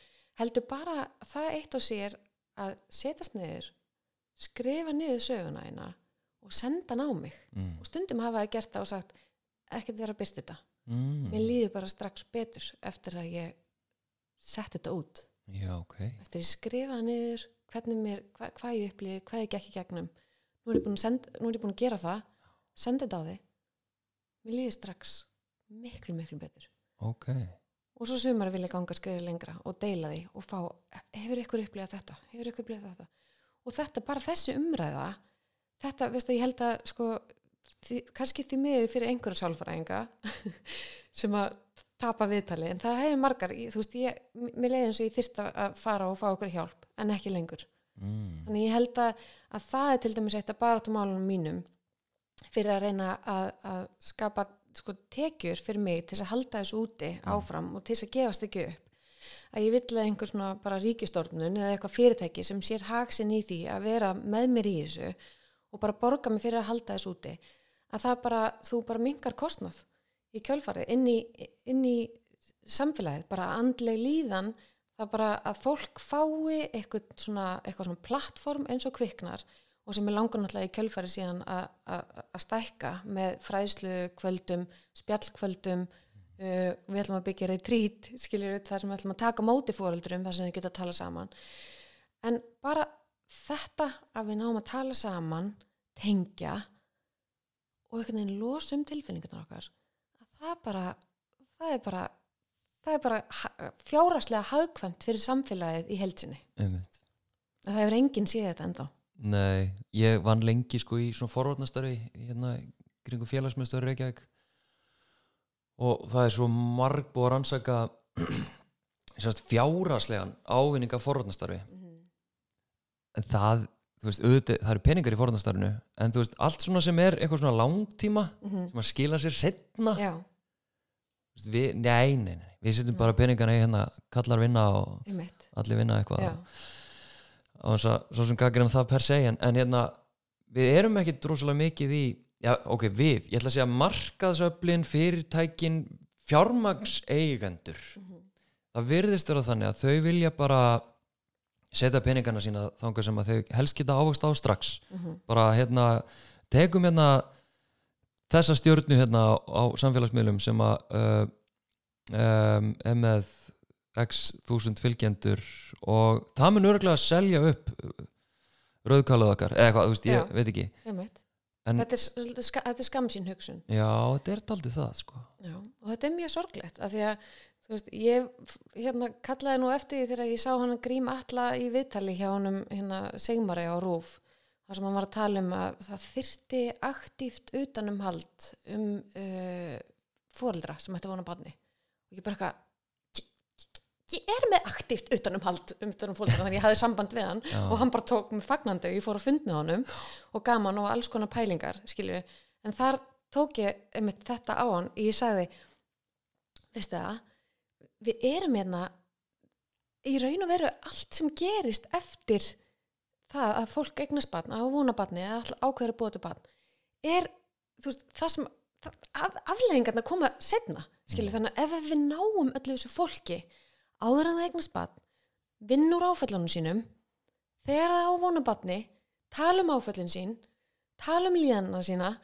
heldur bara það eitt og sér að setjast niður skrifa niður söguna eina og senda hann á mig. Mm. og stundum hafa ég gert það og sagt ekkert vera að byrta þetta. Mm. mér líður bara strax betur eftir að ég sett þetta út. Já, ok. Eftir að ég skrifa niður hvernig mér, hva, hvað ég upplýði, hvað ég gekk í gegnum. Nú er ég búin að, senda, nú er ég búin að gera það senda þetta á þig. Mér líður strax miklu, miklu betur. Ok, og svo sumar vilja ganga að skrifa lengra og deila því og fá, hefur ykkur upplýðað þetta? Hefur ykkur upplýðað þetta? Og þetta bara þessi umræða þetta, veistu, ég held að sko, því, kannski því miður fyrir einhverja sálfræðinga sem að tapa viðtali, en það hefur margar þú veist, ég, mér leiði eins og ég þyrft að fara og fá okkur hjálp, en ekki lengur. Mm. þannig ég held að, að það er til dæmis eitt að bara á málunum mínum fyrir að reyna að, að skapa sko, tekjur fyrir mig til að halda þessu úti áfram og til að gefast ekki upp. Að ég vill að einhver svona bara ríkistórnun eða eitthvað fyrirtæki sem sér haksinn í því að vera með mér í þessu og bara borga mig fyrir að halda þessu úti að það bara, þú bara mingar kostnað í kjölfarið inn í, inn í samfélagið, bara andleg líðan það bara að fólk fái eitthvað svona, eitthvað svona plattform eins og kviknar og sem er langur náttúrulega í kjölfarið síðan að- stækka með fræðslu kvöldum, spjallkvöldum uh, við ætlum að byggja retreat skiljur við þar sem við ætlum að taka móti fóröldurum þar sem þau geta að tala saman. En bara þetta að við náum að tala saman tengja og einhvern veginn losum tilfinningarnar okkar að það bara það er bara það er bara fjárhagslega hagkvæmt fyrir samfélagið í að það hefur enginn séð þetta ennþá. Nei, ég vann lengi sko í svona forvarnastöri hérna í kringum félagsmyndstöru Reykjavík. Og það er svo marg búið að rannsaka fjáraslegan ávinning af forvarnastarfi. En það, veist, auðvitað, það eru peningar í forvarnastarfinu en þú veist, allt svona sem er eitthvað svona langtíma sem að skila sér setna já, við, nei, nei, nei, við setjum bara peningana í hérna kallar vinna og eitt allir vinna eitthvað. Á þess að svo sem gagir það per se en, en hérna, við erum ekki droslega mikið í, já ok, við. Ég ætla að segja markaðsöflin, fyrirtækin fjármags eigendur það virðist vera þannig að þau vilja bara setja peningana sína þangað sem að þau helst geta ávast á strax. Bara hérna, tegum hérna þessa stjórnu hérna á, á samfélagsmiðlum sem að uh, um, er með x þúsund fylgjendur og það mun örgulega að selja upp rauðkálaðu okkar eða eitthvað, þú veist, ég Já. veit ekki. En- þetta er, þetta er, er skamsín hugsun. Já, þetta er daldið það sko. Já, og þetta er mjög sorglegt af því að, veist, ég hérna kallaði nú eftir því þegar ég sá hann grím alla í viðtali hjá honum hérna Sigmari á Rúf þar sem hann var að tala um að það þyrti aktíft utanumhald um uh, fóreldra sem ætti vona barni. Og ég bara eitthvað ég- er með aktíft utanumhald um utanum fóreldra þannig að ég hafði samband við hann. Já. og hann bara tók mig fagnandi og ég fór að fund með honum og gaman og alls konar pælingar skilju, en þar tók ég einmitt þetta á hann, ég sagði veistu það við erum hérna í raun og veru allt sem gerist eftir það að fólk eignast barn, að vona barni eða ákveður að búa til barn er veist, það sem af, afleðingarna koma setna skilju, þannig að ef við náum öllu þessu fólki áður en það eignast barn vinn úr áfællunum sínum þegar það á vona barni tala um áfællin sín tala um líðanna sína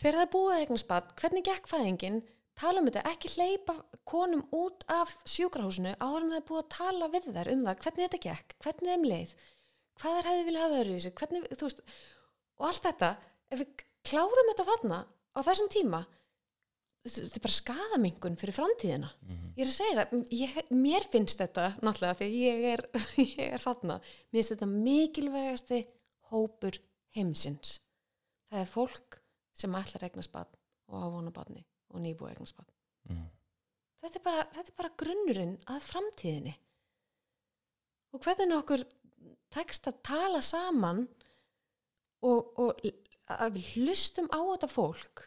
þegar það búið eignast barn, hvernig gekk fæðingin tala um þetta, ekki hleypa konum út af sjúkrahúsinu áður en það er búið að tala við þær um það hvernig þetta gekk, hvernig þeim leið hvað þær hefði vilja hafa öðru í þessu hvernig, þú veist, og allt þetta ef við klárum þetta þarna á þessum tíma þetta er bara skadamingun fyrir framtíðina. Ég er að segja það, ég, mér finnst þetta náttúrulega því að ég er, ég er þarna, mér finnst þetta mikilvægasti hópur heimsins. Það er fólk sem ætlar að eignast barn og ávona barni og nýbúið að eignast barn. Mm. þetta er, bara, þetta er bara grunnurinn að framtíðinni. Og hvernig okkur tekst að tala saman og, og að við hlustum á þetta fólk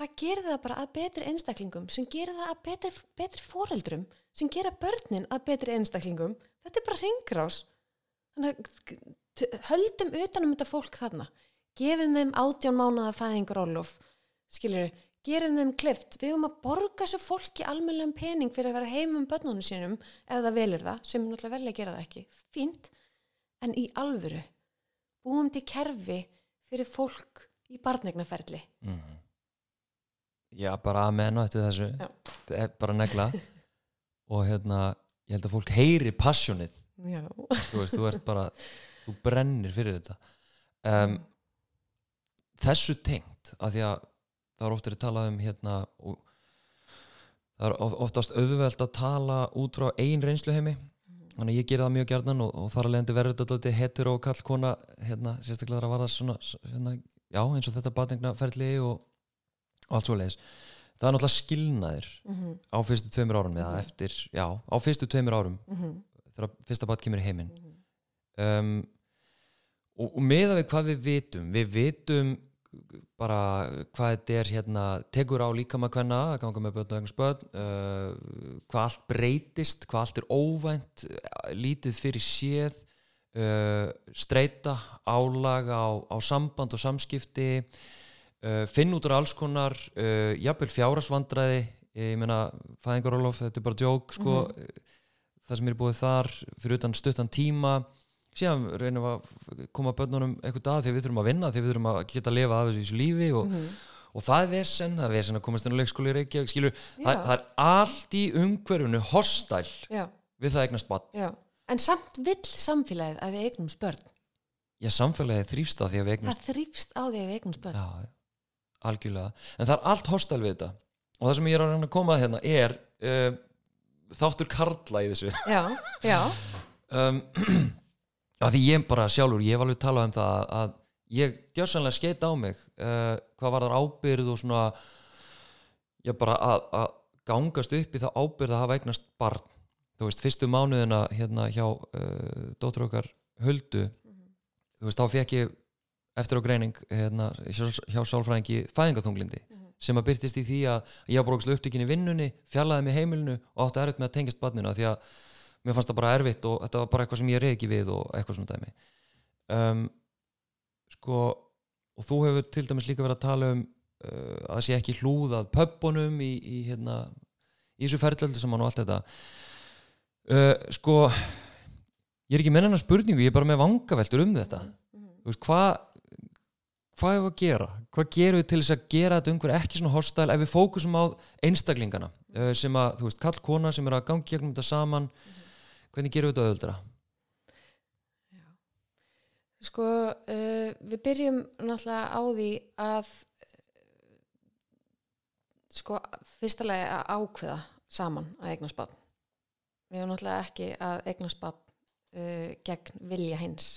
það gerir það bara að betri einstaklingum sem gerir það að betri, betri foreldrum sem gera börnin að betri einstaklingum. Þetta er bara ringrás höldum utanum þetta fólk þarna. Gefum þeim átján mánuða fæðingur ólof skiljur gerum þeim klift, við höfum að borga þessu fólki almennlega pening fyrir að vera heima um börnunum sínum ef það velur það sem er náttúrulega velja að gera það ekki. Fínt, en í alvöru búum til kerfi fyrir fólk í barnegnaferli Mm. já, bara að menna eftir þessu. Já. þetta er bara negla. Og hérna, ég held að fólk heyri passionið. Þú veist, þú ert bara þú brennir fyrir þetta. Um, þessu tengt af því að það er ofta að tala um hérna og það er of- oftast auðvelt að tala út frá ein reynsluheimi þannig að ég gera það mjög gjarnan og, og þar að leiðandi verður þetta dálítið hettur og kall kona hérna, sérstaklega þar að vara svona, hérna, já, eins og þetta batningnaferli og, og allt svo leiðis það er náttúrulega skilnaðir mhm, á fyrstu tveimur árum eða Mhm. eftir, já, á fyrstu tveimur árum mhm, þegar fyrsta bat kemur í heiminn mhm. um, og, og meða við hvað við vitum við vitum bara hvað þetta er hérna tekur á líkama hvenna að ganga með börn og eignar spörn uh, hvað allt breytist, hvað allt er óvænt uh, lítið fyrir séð uh, streyta álag á, á samband og samskipti uh, finn út úr alls konar uh, jafnvel fjárasvandræði ég meina fæðingarólof, þetta er bara djók sko, það sem er búið þar fyrir utan stuttan tíma síðan reynum við að koma börnunum eitthvað að því við þurfum að vinna, því við þurfum að geta að lifa af þessu lífi og, Mhm. og það er vesen, það er vesen að komast inn á leikskóli í Reykjavík, skilur, það, það er allt í umhverfunu hostæl Já, við það eignast barn. já. En samt vill samfélagið að við eignum spörn. Já, samfélagið þrýfst á því að við eignast Það þrýfst á því að við eignum spörn. Já, algjörlega en það er allt hostæl við þetta og það sem ég er að koma að hérna er uh, þáttur karla í þessu Já, já, um, að því ég bara sjálfur ég hef alveg talað um það að, að ég gjörsanlega skeit á mig uh, hvað var þar ábyrð og svona ég bara að, að gangast upp í það ábyrð að hafa eignast barn. Þú veist, fyrstu mánuðina hérna hjá uh, dóttur okkar Huldu þú veist, þá fekk ég eftir á greining hérna, hjá, sálfræðingi fæðingaþunglindi sem að byrtist í því að ég var brókslega upptökin í vinnunni fjallaði mig heimilinu og átti erfitt með að tengjast barninu af því að mér fannst það bara erfitt og þetta var bara eitthvað sem ég reyði ekki við og eitthvað svona dæmi. Um, sko og þú hefur til dæmis líka verið að tala um uh, að það sé ekki hlúðað pöppunum í, í hérna í þessu ferðlöldu saman og allt þetta. Uh, sko ég er ekki með hennar spurningu, ég er bara með vangaveltur um þetta. Þú veist, hvað hvað er að gera? Hvað gerum við til þess að gera þetta umhver ekki svona hostæl ef við fókusum á einstaklingana? Uh, sem að, þú veist, kall kona sem er að gangi gegnum þetta saman hvernig gerum við þetta auðvöldra? Sko, uh, við byrjum náttúrulega á því að uh, sko, fyrsta lagi að ákveða saman að eignast barn. Við erum náttúrulega ekki að eignast barn uh, gegn vilja hins.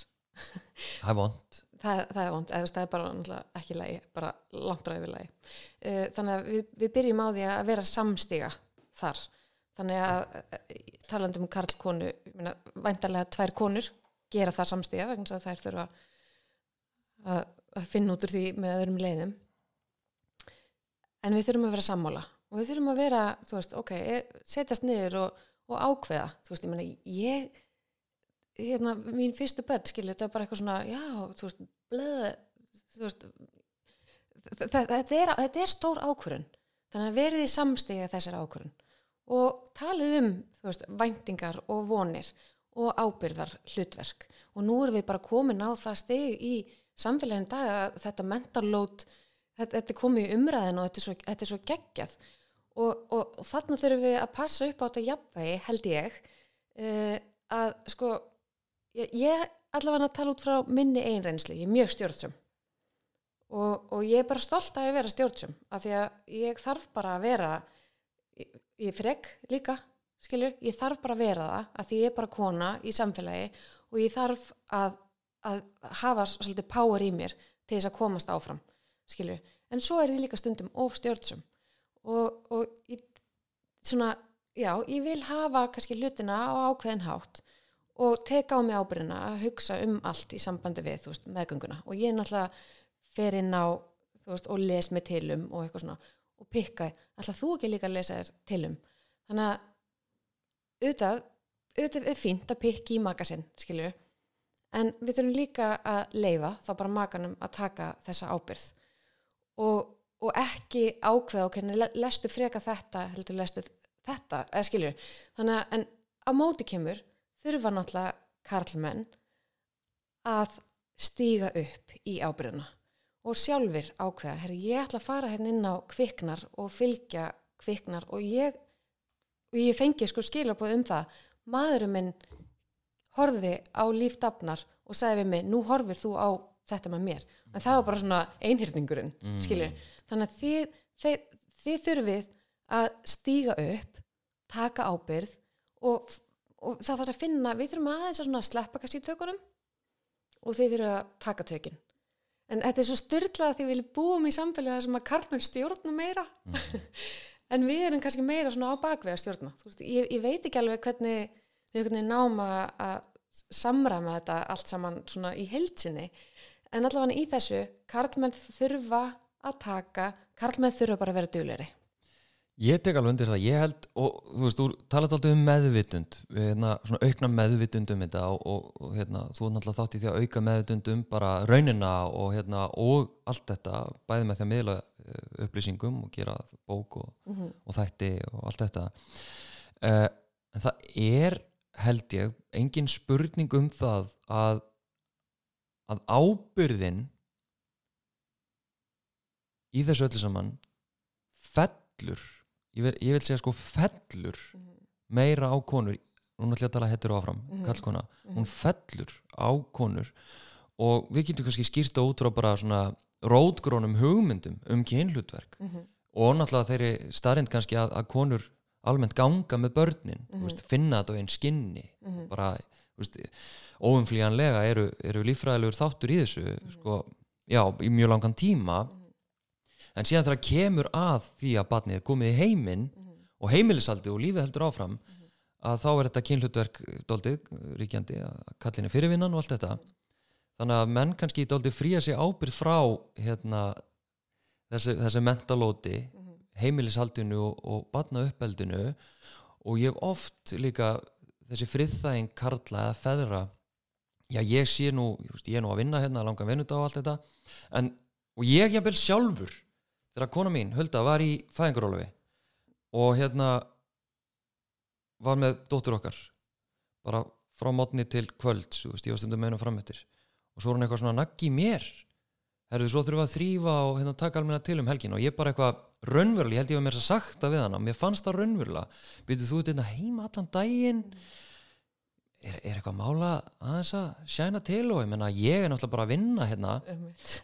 Það er vond Það, það er vond, eða það er bara náttúrulega ekki lagi, bara langt ræði við lagi. Uh, þannig að við, við byrjum á því að vera samstiga þar. Þannig að uh, talandi um karl konu, væntarlega tvær konur gera það samstiga vegna að þær þurfa að, að finna út úr því með öðrum leiðum. En við þurfum að vera sammála og við þurfum að vera, þú veist, ok, setjast niður og, og ákveða, þú veist, ég meina, ég, hérna, mín fyrstu börn, skilju, þetta er bara eitthvað svona, já, þú veist, bleð, þú veist, þe- þe- þetta er, þetta er stór ákvörun, þannig að verið í samstiga þessar ákvörun og talið um, veist, væntingar og vonir og ábyrðar hlutverk og nú erum við bara komin á það stig í samfélagin dag að þetta mentalót, þetta, þetta komið í umræðin og þetta er svo, þetta er svo geggjað. Og, og, og þarna þurfum við að passa upp á þetta jafnvægi, held ég uh, að sko ég, ég allavega að tala út frá minni einreynsli, ég er mjög stjórnsum og, og ég er bara stolt að ég vera stjórnsum af því að ég þarf bara að vera ég, frek líka skilur, ég þarf bara að vera það að því ég er bara kona í samfélagi og ég þarf að, að hafa svolítið power í mér til þess að komast áfram skilur, en svo er ég líka stundum of stjórnsum og, og ég, svona, já, ég vil hafa kannski hlutina á ákveðin hátt og teka á mig ábyrðina að hugsa um allt í sambandi við, þú veist, meðgönguna. Og ég náttúrulega fer inn á þú veist, og les mig til um og eitthvað svona og pikka, ætla þú ekki líka að lesa þér til um? Þannig að auðvitað, auðvitað er fínt að pikki í makasinn, skilju en við þurfum líka að leifa þá bara makanum að taka þessa ábyrð og, og ekki ákveða og hvernig lestu freka þetta heldur lestu þetta, eða skilju þannig að en á móti kemur þurfa náttúrulega karlmenn að stíga upp í ábyrðuna og sjálfur ákveða, herri, ég ætla að fara hérna inn á kviknar og fylgja kviknar og ég, og ég fengi sko skilabóð um það. Maðurinn minn horfði á lífdafnar og sagði við mig, nú horfir þú á þetta með mér, en það var bara svona einhyrningurinn, mm. skilur þannig að þið, þið, þið þurfið að stíga upp taka ábyrð og, og það þarf að finna, við þurfum aðeins að sleppa kannski í tökunum og þeir þurfum að taka tökin en þetta er svo styrlað að því við búum í samfélagi þar sem að karlmenn stjórna meira. En við erum kannski meira svona á bakvið að stjórna. Veist, ég, ég veit ekki alveg hvernig við hvernig náum að, að samræma þetta allt saman svona í heilsinni en allavega í þessu karlmenn þurfa að taka karlmenn þurfa bara að vera dugleiri Ég tek alveg undir það, ég held og þú veist, þú talaði alltaf um meðvitund við, hérna, svona aukna meðvitund um þetta og, og, og hérna, þú er náttúrulega þátt í því að auka meðvitund um bara raunina og hérna, og allt þetta, bæði með því að miðla eh, upplýsingum og gera bók og, og þætti og allt þetta. Uh, en það er held ég, engin spurning um það að að ábyrðin í þessu öllu saman fellur ég vil, ég vil segja sko fellur meira á konur hún ætla að tala hettur áfram, kallkona hún fellur á konur og við getum kannski skýrta út frá bara svona rótgrónum hugmyndum um kynhlutverk og náttúrulega þeirri starrend kannski að, að konur almennt ganga með börnin mm veist, finna þetta á einn skinni bara veist, óumflýjanlega eru, eru líffræðilegur þáttur í þessu sko, já, í mjög langan tíma en síðan þegar kemur að því að batnið er komið í heiminn og heimilisaldi og lífið heldur áfram að þá er þetta kynhlutverk doldið ríkjandi að kallinni fyrirvinnan og allt þetta. Þannig að menn kannski doldið fría sig ábyrð frá hérna, þessi, þessi mentalóti heimilishaldinu og, og batna uppeldinu og ég hef oft líka þessi friðþæging karla eða feðra já ég sé nú, ég, er nú að vinna hérna langan vinnudag og allt þetta en, og ég jafnvel sjálfur þegar kona mín, Hulda, var í fæðingarólufi og hérna var með dóttur okkar bara frá mótni til kvölds þú veist, ég var stundum með hennar framöttir og svo var hann eitthvað svona naggi mér. Herðu, svo við að þrýfa og hérna, taka almenna til um helgin og ég bara eitthvað raunverulega, ég held ég var mér að sagt það við hana mér fannst það raunverulega, byrjuð þú þetta heima allan daginn er, er eitthvað mála aðeins að sjæna til og ég menna ég er náttúrulega bara að vinna hérna.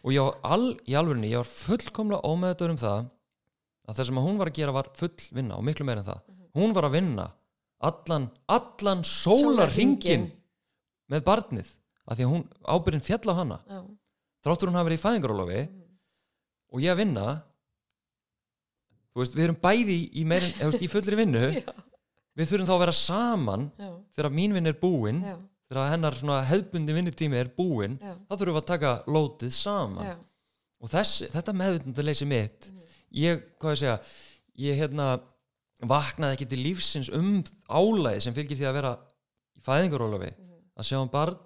Og ég var all, í alvörinni, ég var fullkomlega ómeðadur um það að það sem að hún var að gera var full vinna og miklu meira en það. Hún var að vinna allan, allan sólarringin með barnið af því að hún ábyrðin fjall á hana. Já. þráttur hún hafa verið í fæðingarólofi og ég að vinna veist, við erum bæði í, í, meirin, veist, í fullri vinnu. við þurfum þá að vera saman Já. þegar mín vinn er búin Já. þegar hennar svona hefðbundi vinnutími er búin Já. þá þurfum við að taka lótið saman Já. og þess, þetta meðvitundaleysi mitt ég, hvað ég segja ég hérna vaknaði ekki til lífsins um álæði sem fylgir því að vera í fæðingarólafi að sjá um barn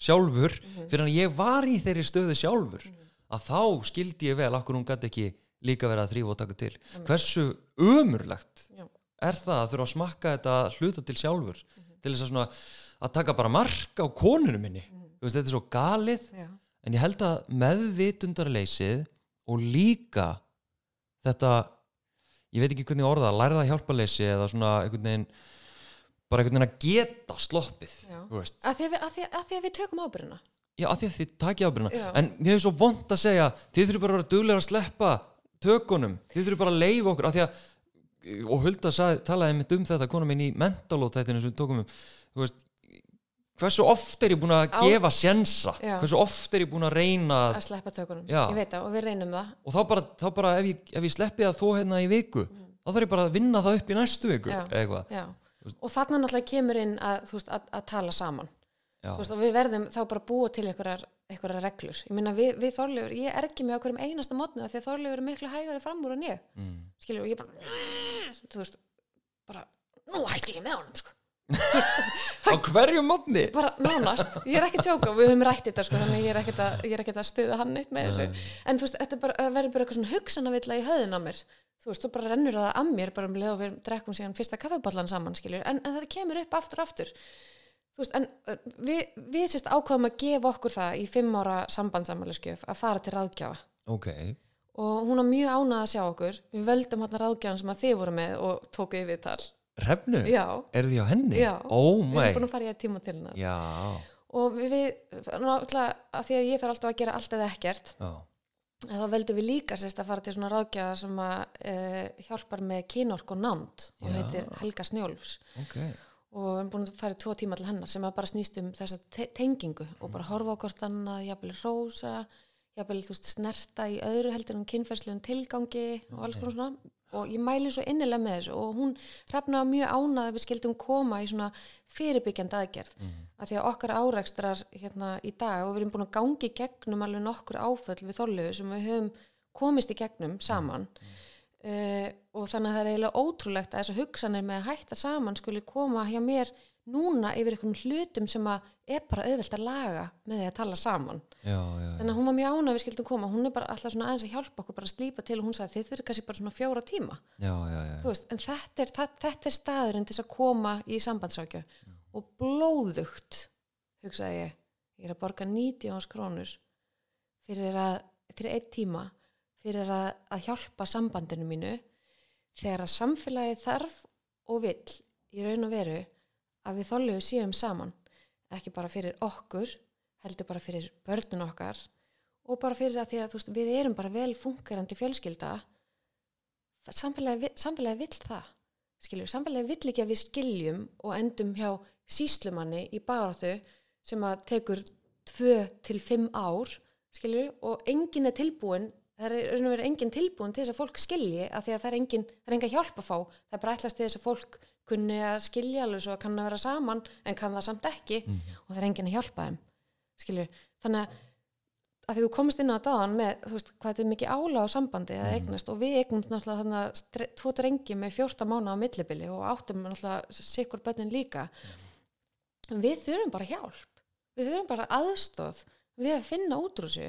sjálfur fyrir að ég var í þeirri stöðu sjálfur að þá skildi ég vel okkur hún gæti ekki líka verið að þrýfa og taka til hversu umurlegt. Er það að þurfa að smakka þetta hluta til sjálfur til þess að svona að taka bara mark á konunum minni. Þú veist, þetta er svo galið Já. en ég held að meðvitundarleysið og líka þetta ég veit ekki hvernig orða, lærða hjálparleysi eða svona einhvern veginn bara einhvern veginn að geta sloppið Að því að, við, að, því, að því að við tökum ábyrðina já, að því að þið takja ábyrna Já. en mér er svo vond að segja þið þurfum bara að vera duglega að sleppa tökunum, þið þurfum bara að leifa okkur að því að, og Hulda sagði, talaði mitt um þetta, kona mín í mentalótættinu sem við tókum um, þú veist hversu oft er ég búin að Á- gefa sjensa, hversu oft er ég búin að reyna að sleppa tökunum. Já. Ég veit það og við reynum það. Og þá bara, þá bara ef, ég, ef ég sleppi það þó hérna í viku þá þarf ég bara að vinna það upp í næstu viku Já. Já. Og þarna náttúrulega kemur inn að, veist, að, að tala saman veist, og við verðum þá bara búa til einhverjar reglur. Ég meina við, við Þorleifur, ég er ekki með okkur um einasta mótnu því að Þorleifur er miklu hægari fram úr en ég. Mm. skilur, og ég bara þú veist, bara, nú hætti ég með honum sko. á hverju mótni bara nánast, ég er ekki tjóka við höfum rætt þetta sko, þannig ég er ekkert að, að stuða hann neitt með þessu. En þú veist, þetta er það verður bara eitthvað svona hugsanavilla í höðun á mér. Þú veist, þú bara rennur það að mér bara um leið og við drekkum síðan fyrsta kaffeballan saman skilur, en, en þetta kemur upp aftur og aftur veist, en við, við sérst ákvaðum að gefa okkur það í fimm ára sambandsamæliskjöf að fara til ráðgjafa. Ok, og hún var mjög ánað að sjá okkur. Við völdum hann ráðgjafan sem að þið voru með og tókuð við tal refnu, já, eru því á henni? já, oh við erum búin að fara í að tíma til hennar. Já, og við, náttúrulega að því að ég þarf alltaf að gera allt eða ekkert já. þá veldum við líka sérst að fara til svona ráðgjafa sem að uh, hjálpar með kynork og nánd og heitir Helga Snjólfs. Ok, og við erum búin að fara í tvo tíma til hennar sem að bara snýst um þessa te tengingu og bara horfa á hvort annað, jafnvel rósa jafnvel, þú veist, snerta í öðru heldur en kynferðslegum tilgangi og alls konar svona. Og ég mæli svo innilega með þessu og hún hrefnaði mjög ánað að við skildum koma í svona fyrirbyggjandi aðgerð. Mm. að því að okkar áreikstrar hérna í dag og við erum búin að gangi gegnum alveg nokkur áföll við þorluðu sem við höfum komist í gegnum saman. Mm. Uh, og þannig að það er eiginlega ótrúlegt að þessar hugsanir með að hætta saman skuli koma hjá mér núna yfir einhvern hlutum sem að er bara auðvilt að laga með því að tala saman. Já, já, já. þannig að hún var mjög ánað við skildum koma. Hún er bara alltaf svona aðeins að hjálpa okkur bara að slípa til og hún sagði þið þurfið kannski bara svona fjóra tíma. Veist, en þetta er, það, þetta er staðurinn til að koma í sambandsákja og blóðugt hugsaði ég ég er að borga 90 áns krónur fyrir, að, fyrir einn tíma fyrir að, að hjálpa sambandinu mínu þegar að samfélagi þarf og vill í raun og veru að við þóllegu séum saman. Ekki bara fyrir okkur heldur bara fyrir börnun okkar og bara fyrir að því að veist, við erum bara vel fungerandi fjölskylda. Samfélagi, samfélagi vill það skiljum, samfélagi vill ekki að við skiljum og endum hjá síslumanni í baráttu sem að tekur 2-5 ár skilju og engin er tilbúin það er raun og verið engin tilbúin til þess að fólk skilji að því að það er engin, það er engin hjálp að fá. Það er bara ætlast til þess að fólk kunni að skilja alveg svo að kann að vera saman en kann það samt ekki. Mm og það er enginn að hjálpa þeim skilju, þannig að því þú komist inn á dagann með þú veist hvað þetta er mikið ála á sambandi að mhm. eignast. Og við eignum náttúrulega þannig að tvo drengi með fjórta mánu á millibili og áttum náttúrulega sikur bönnin líka. Við þurfum bara hjálp. Við þurfum bara aðstóð við að finna útrúsi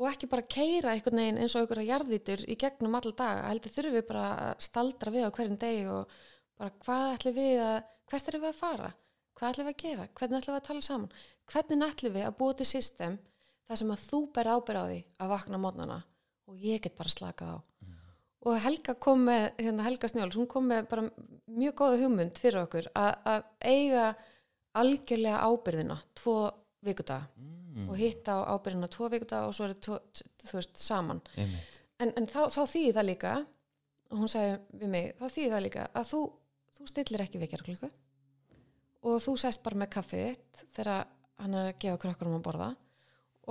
og ekki bara keira einhvern veginn eins og einhverja jarðítur í gegnum all daga, heldur þurfum við bara að staldra við á hverjum degi og bara hvað ætlum við að hvert erum við að fara, hvað ætlum við að gera hvernig ætlum við að tala saman hvernig ætlum við að búa til system þar sem að þú ber ábyrð á því að vakna mótnana og ég get bara slakað á mm. og Helga kom með hérna Helga Snjóls, hún kom með bara mjög góða hugmynd fyrir okkur að, að eiga algjörlega ábyrðina tvo vikudaga mm. Og hitta á ábyrðina tvo vikudaga og svo er þetta saman. En, en þá, þá þýðir það líka og hún sagði við mig, þá þýðir það líka að þú þú stillir ekki vekjarklukku og þú sest bara með kaffið þitt þegar hann er að gefa krökkunum að borða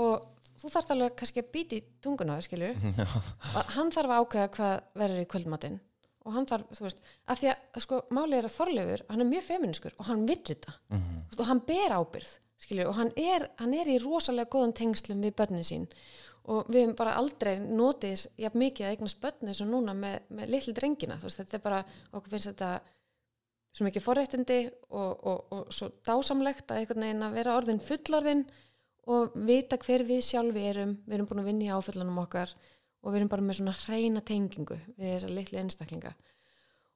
og þú þarf alveg kannski að býti tunguna skilju og hann þarf að ákveða hvað verður í kvöldmatinn og hann þarf, þú veist, að því að sko, málið er að Þorleifur, hann er mjög feminískur og hann vill þetta. Mm -hmm. og hann ber ábyrð skilju og hann er, hann er í rosalega góðan tengslum við börnin sín. Og við hefum bara aldrei notið jafn mikið að eignast börni eins og núna með, með litli drengina, þú veist, þetta er bara okkur finnst þetta svo mikið forrættindi og, og, og svo dásamlegt að einhvern veginn að vera orðin fullorðin og vita hver við sjálfi erum. Við erum búin að vinna í áföllunum okkar og við erum bara með svona hreina tengingu við þessar litli einstaklinga.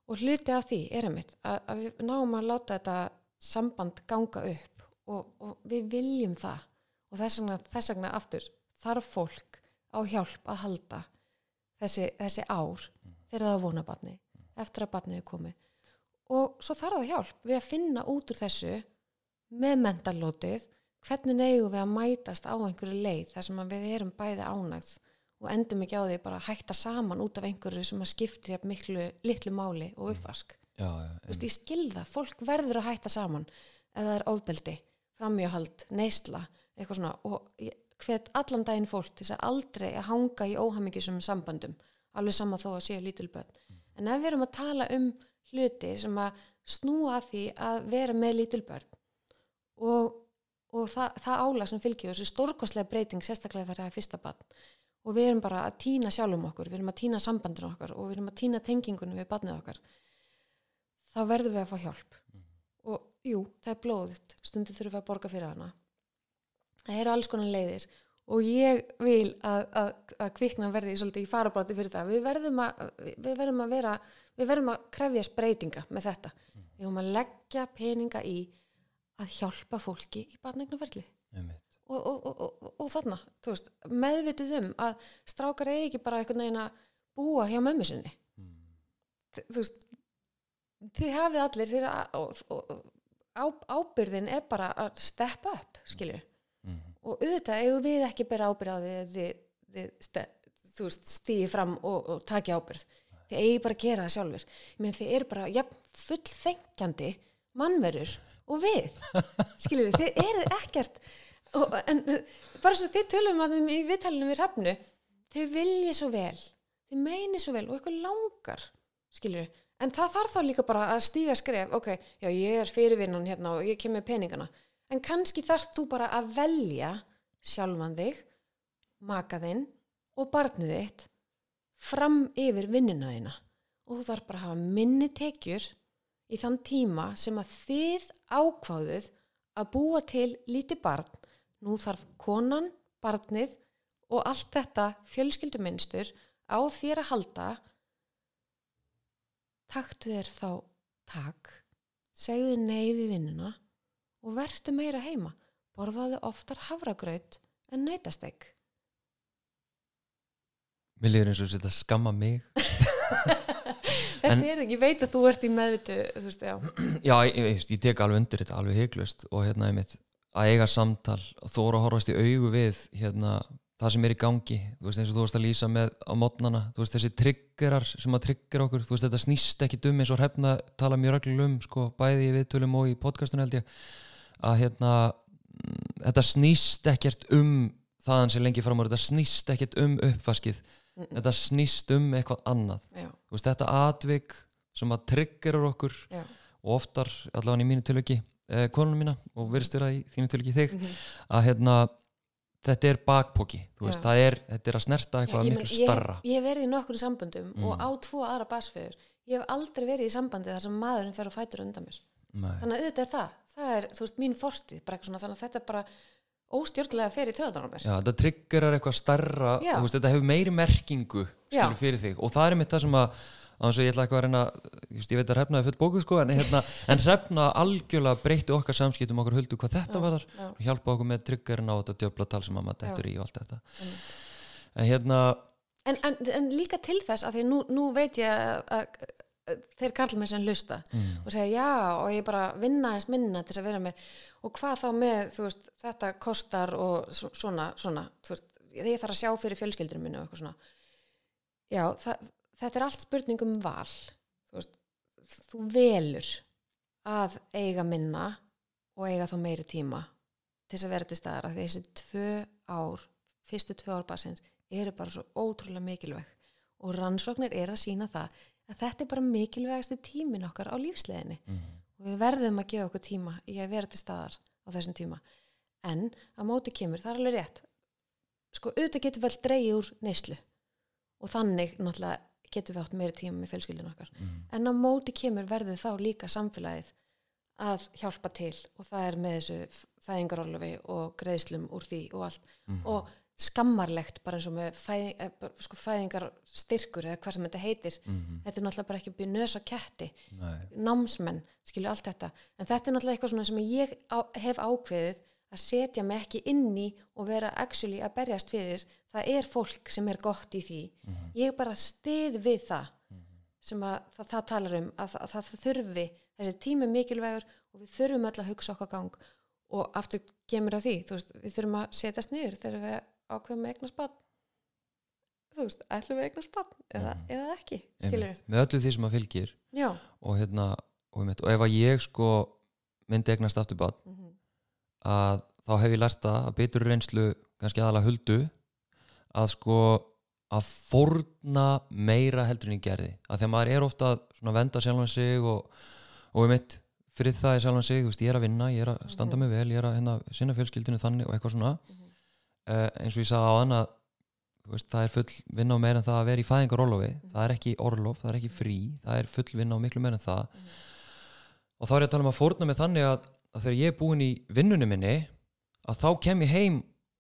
Og hluti af því er að mitt að, að við náum að láta þetta samband ganga upp og, og við viljum það. Og þess vegna, þess vegna aftur þarf fólk á hjálp að halda þessi, þessi ár þegar það vona batni eftir að batniði komið. Og svo þarf það hjálp. Við að finna út úr þessu með mentallótið hvernig neygu við að mætast á einhverju leið þar sem við erum bæði ánægð og endum ekki á því bara að hætta saman út af einhverju sem að skiptir jafn miklu litlu máli og uppvask. Já, já, Vist, ég skilða, fólk verður að hætta saman ef það er ofbeldi, framjöhald neysla, eitthvað svona og hvert allan daginn fólk til þess að aldrei að hanga í óhamingisum sambandum alveg sama þó að séu lítilböld mm. en ef við erum að tala um hluti sem að snúa að því að vera með lítil börn og, og það, það álag sem fylgjur þessu stórkostlega breyting sérstaklega þegar það er fyrsta barn og við erum bara að týna sjálfum okkur, við erum að týna sambandinu okkar og við erum að týna tengingunum við barnið okkar þá verðum við að fá hjálp mm. og jú, það er blóðut stundir þurfum við að borga fyrir hana. Það eru alls konar leiðir. Og ég vil að, að, að kvikna verði svolítið í farabráti fyrir það. Við verðum að, við verðum að vera við verðum að krefjast breytinga með þetta. Við verðum að leggja peninga í að hjálpa fólki í barnegnuferli og, og, og, og þarna veist, meðvitið um að strákar eigi ekki bara einhvern veginn að búa hjá mömmu sinni. Mm. þú veist þið hafið allir þið, á, ábyrðin er bara að steppa upp skilju mm. og auðvitað eigum við ekki bera ábyrð á því að þið, þið, þú veist, stýði fram og takja ábyrð þið eigi bara að gera það sjálfur ég meina þið eru bara ja, full þengjandi mannverur og við. Skilur þið eruð ekkert og, en bara svo þið tölum að þeim í viðtalinu við hrefnu þau vilji svo vel. Þið meini svo vel og eitthvað langar skilur en það þarf þá líka bara að stíga skref. Ok, já ég er fyrirvinnan hérna og ég kem með peningana. En kannski þarf þú bara að velja sjálfan þig maka þinn og barnið þitt fram yfir vinnuna þína. Og þú þarf bara að hafa minni tekjur í þann tíma sem að þið ákváðuð að búa til lítið barn. Nú þarf konan, barnið og allt þetta fjölskylduminstur á þér að halda taktu þér þá tak segðu nei við vinnuna og vertu meira heima. Borðaðu oftar havragraut en nöytastegg Mér líður eins og þetta skamma mig. Þetta En- er ekki, ég veit að þú ert í meðvitu þú veist, já, Já, ég, ég, ég tek alveg undir þetta alveg heiklust og hérna einmitt að eiga samtal og þóra horfast í augu við hérna það sem er í gangi þú veist eins og þú veist að lýsa með á mótnana þú veist þessi triggerar sem að triggera okkur þú veist þetta snýst ekki dum eins og hrefna tala mjög reglulega um sko bæði í viðtölum og í podcastinu held ég að hérna mm, þetta snýst ekkert um þaðan sem lengi fram á þetta snýst ekkert um uppvaskið Mm-mm. þetta snýst um eitthvað annað já, þú veist þetta atvik sem að triggerar okkur já og oftar, allavega í mínu tilöki eh, konunum mína og verðist vera í þínu tilöki þig Mhm. að hérna þetta er bakpoki, þú veist, Já. það er þetta er að snerta Já, eitthvað ég miklu meina, starra Ég, hef verið í nokkur samböndum Mm. og á tvo aðra basföður. Ég hef aldrei verið í sambandi þar sem maðurinn fer og fætur undan mér. Nei. Þannig að auðvitað er það. Það er, þú veist, mín fortið. Þannig að þetta er bara óstjórnlega fer í töðan á mér. Já, þetta triggerar eitthvað starra Já. veist, þetta hefur meiri merkingu Já. fyrir þig og það er mitt það sem að að ég ætla eitthvað að reyna veist, ég veit að hrefnaði full bókuð sko en, hérna, en hrefna algjörlega breytti okkar samskiptum okkur huldu hvað þetta Já, var þar og hjálpa okkur með triggerin á þetta djöfla tal sem að maður Já. dettur í og allt þetta Einmitt. en hérna En, en, en líka til þess, að því nú, nú veit ég að, þeir karl með sem hlusta mm, og segja já og ég bara vinna eins minna til þess að vera með og hvað þá með, veist, þetta kostar og svo- svona, svona, veist, ég þarf að sjá fyrir fjölskyldunum minni og eitthvað svona. Já, það, þetta er allt spurning um val, þú veist, þú velur að eiga minna og eiga þá meiri tíma til þess að vera til staðar að þessi tvö ár, fyrstu tvö ár basins eru bara svo ótrúlega mikilvæg. Og rannsóknir er að sína það að þetta er bara mikilvægasti tímin okkar á lífsleginni mm, og við verðum að gefa okkur tíma í að vera til staðar á þessum tíma. En að móti kemur, það er alveg rétt sko auðvitað getur vel úr neyslu. Og þannig náttúrulega getum við átt meiri tíma með fjölskyldinu okkar. Mm, en á móti kemur verður þá líka samfélagið að hjálpa til og það er með þessu fæðingarólufi og greiðslum úr því og allt. Mm, og skammarlegt bara eins og með fæðing, eh, sko, fæðingarstyrkur eða hvað sem þetta heitir. Mm, þetta er náttúrulega bara ekki byrja nös á ketti. Nei, námsmenn, skilju allt þetta. En þetta er náttúrulega eitthvað sem ég á, hef ákveðið að setja mig ekki inn í og vera actually að berjast fyrir það er fólk sem er gott í því. Mhm. ég bara stið við það sem að það, það talar um að, að, það þurfi, þessi tími mikilvægur og við þurfum öll að hugsa okkar gang. Og aftur kemur að því veist, við þurfum að setjast niður þegar við ákveðum að eigna spann þú veist, ætlum við að eigna spann eða, Mhm. eða ekki, skilur einmitt. með öllu því sem að fylgir og hérna og, og ef að ég sko myndi eignast aftur bát mm að þá hef ég lært að betur reynslu kannski aðalega huldu að sko að fórna meira heldur en ég gerði. Að því að maður er ofta að venda sjálfan sig og, og við mitt fyrir það í sjálfan sig, veist, ég er að vinna ég er að standa Mhm. mig vel, ég er að hérna, sinna fjölskyldinu þannig og eitthvað svona. Mhm. uh, eins og ég sagði á þann að veist, það er full vinna á meira en það að vera í fæðingarólofi það er ekki orlof, það er ekki frí það er full vinna á miklu meira en það. Og þá er ég að tala um að fórna mig þannig að, að þegar ég er búin í vinnunni minni að þá kem ég heim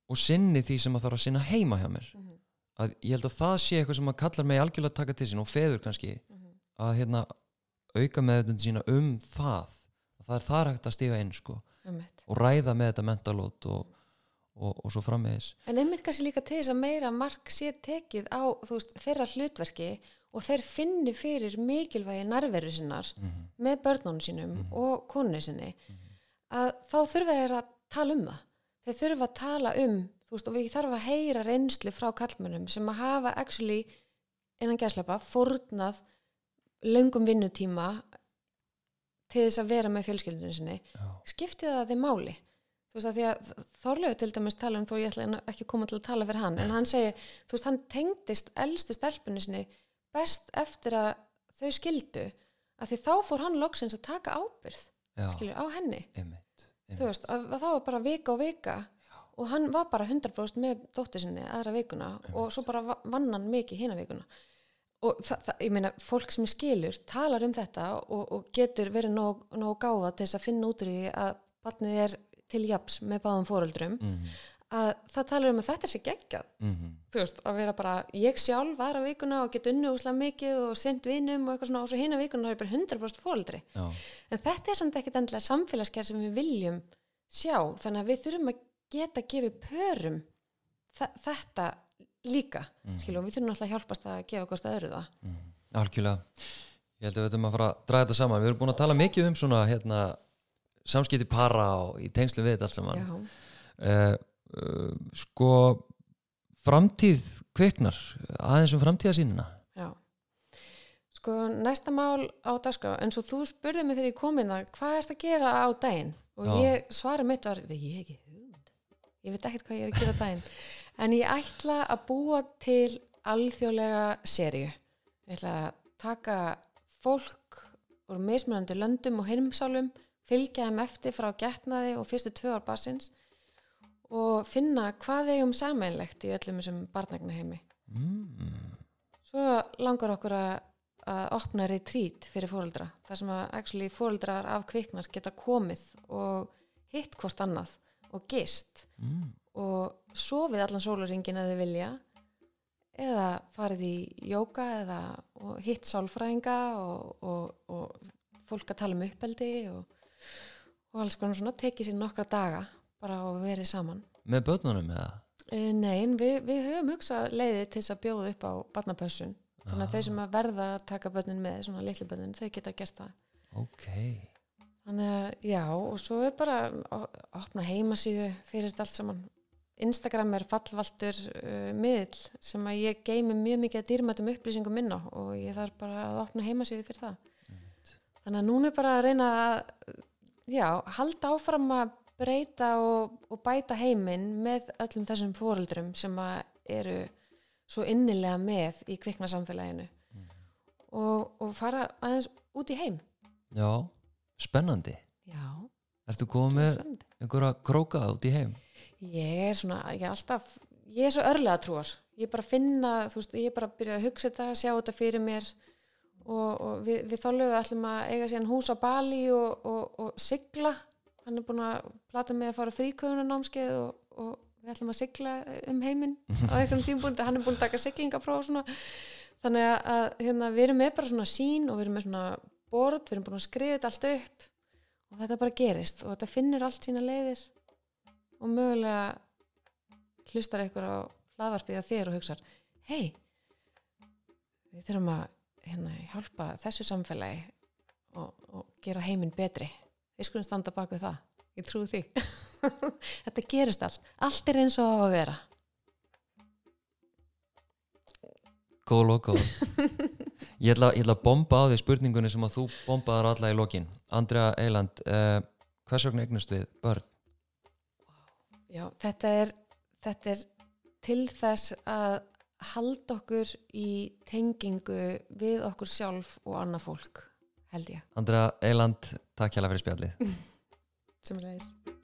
og sinni því sem að þarf að sinna heima hjá mér Mhm. að ég held að það sé eitthvað sem að kallar mig algjörlega að taka til sín og feður kannski Mhm. að hérna auka meðutund sína um það og það er þar hægt að stiga inn sko Einmitt. og ræða með þetta mentalót og, og, og svo frammeðis En einmitt kannski líka til þess að meira mark sé tekið á veist, þeirra hlutverki og þeir finni fyrir mikilvægi nærveru sinnar mm -hmm. með börnunum sínum Mhm. og konu sinni að þá þurfa þeir að tala um það. Þeir þurfa að tala um, veist, og við þarfum að heyra reynslu frá kallmönnum sem að hafa actually, innan gæslepa, fórnað löngum vinnutíma til þess að vera með fjölskyldunum sinni Já. skipti það þið máli þú veist að því að Þorlegu til dæmis tala um þó ég ætla ekki að koma til að tala fyrir hann en hann segi, þú veist, hann tengdist elstu stelpunni sinni best eftir að þau skildu að því þá fór hann loksins að taka ábyrð skilur, á henni? Einmitt, þú einmitt. veist, að, að það var bara vika og vika og hann var bara 100% með dóttir sinni aðra vikuna og svo bara va- vann hann mikið hina vikuna. Og ég meina, fólk sem skilur talar um þetta og, og getur verið nóg, nóg gáfa til þess að finna út því að barnið er til japs með báðum fóreldrum Mhm, að það talar um að þetta sér geggjað mhm. þú veist, að vera bara, ég sjálf aðra vikuna og get unni úslega mikið og send vinum og eitthvað svona og svo hina vikuna þá er ég bara 100% fóreldri Já, En þetta er samt ekkit endilega samfélagsgerð sem við viljum sjá, þannig að við þurfum að geta að gefa pörum þe- þetta líka, mm. skilu, og við þurfum alltaf að hjálpast að gefa hvort öðru það. mhm. algjörlega Ég held að við veitum að fara að draga þetta saman Við erum búin að tala mikið um svona hérna, samskipti para og í tengslu við þetta allt saman uh, Sko framtíð kviknar aðeins um framtíðasínina já. Sko, næsta mál á dagskrá, eins og þú spurði mig þegar ég kom inn það, hvað ert að gera á daginn? Og Já. ég svara mitt var, ég hef ekki hugmynd. Ég veit ekkert hvað ég er að gera á daginn. En ég ætla að búa til alþjóðlega serju. Ég ætla að taka fólk úr mismunandi löndum og heimsálum, fylgja þeim eftir frá getnaði og fyrstu tvö ár basins og finna hvað þeim sameinlegt í öllum þessum barnagna heimi. mm. Svo langar okkur að, að opna retreat fyrir fóreldra, þar sem að actually fóreldrar af kviknar geta komið og hitt hvort annað og gist Mm. og sofið allan sólaringin að þau vilja eða farið í jóka eða hitt sálfræðinga og, og, og fólk að tala um uppeldi og, og alls konar svona tekið sér nokkra daga bara og verið saman. Með börnunum eða? Eh, Nei, en við, við höfum hugsað leiði til þess að bjóða upp á barnapössun þannig að þau sem að verða að taka börnin með svona litlu börnin, þau geta gert það. Ok. Þannig að já, og svo er bara að opna heimasíðu fyrir þetta allt saman. Instagram er fallvaltur uh, miðl sem að ég geymi mjög mikið að dýrmætum upplýsingum minna og ég þarf bara að opna heimasíðu fyrir það. Þannig að núna er bara að reyna að já, halda áfram að breyta og, og bæta heiminn með öllum þessum fóreldrum sem eru svo innilega með í kviknasamfélaginu og, og fara aðeins út í heim Já, spennandi Já, Ertu komið með einhverja króka út í heim? Ég er svona, ég er alltaf, ég er svo örlega trúar. Ég er bara að finna, þú veist, ég er bara að byrja að hugsa þetta, sjá þetta fyrir mér og, og við, við þálega ætlum að eiga síðan hús á Bali og, og, og sigla. Hann er búin að plata mig að fara fríköðunanámskeið og, og við ætlum að sigla um heiminn á einhverjum tímpúndi. Hann er búin að taka siglingapróf. Þannig að, að hérna, við erum með bara svona sín og við erum með svona bord, við erum búin að skrifa þetta allt upp og þetta bara gerist og þetta finnur allt sína leiðir og mögulega hlustar einhver á hlaðvarpið á þér og hugsar hei, við þurfum að hérna, hjálpa þessu samfélagi og, og gera heiminn betri við skulum standa bak við það. Ég trúi því. Þetta gerist allt, allt er eins og á að vera. Góð og góð ég, ætla, að bomba á því spurningunni sem að þú bombaðar alla í lokin. Andrea Eiland uh, Hvers vegna eignast við börn? Já, þetta er, þetta er til þess að halda okkur í tengingu við okkur sjálf og annað fólk held ég. Andrea Eiland, takk hjá fyrir spjallið. Sem leiðir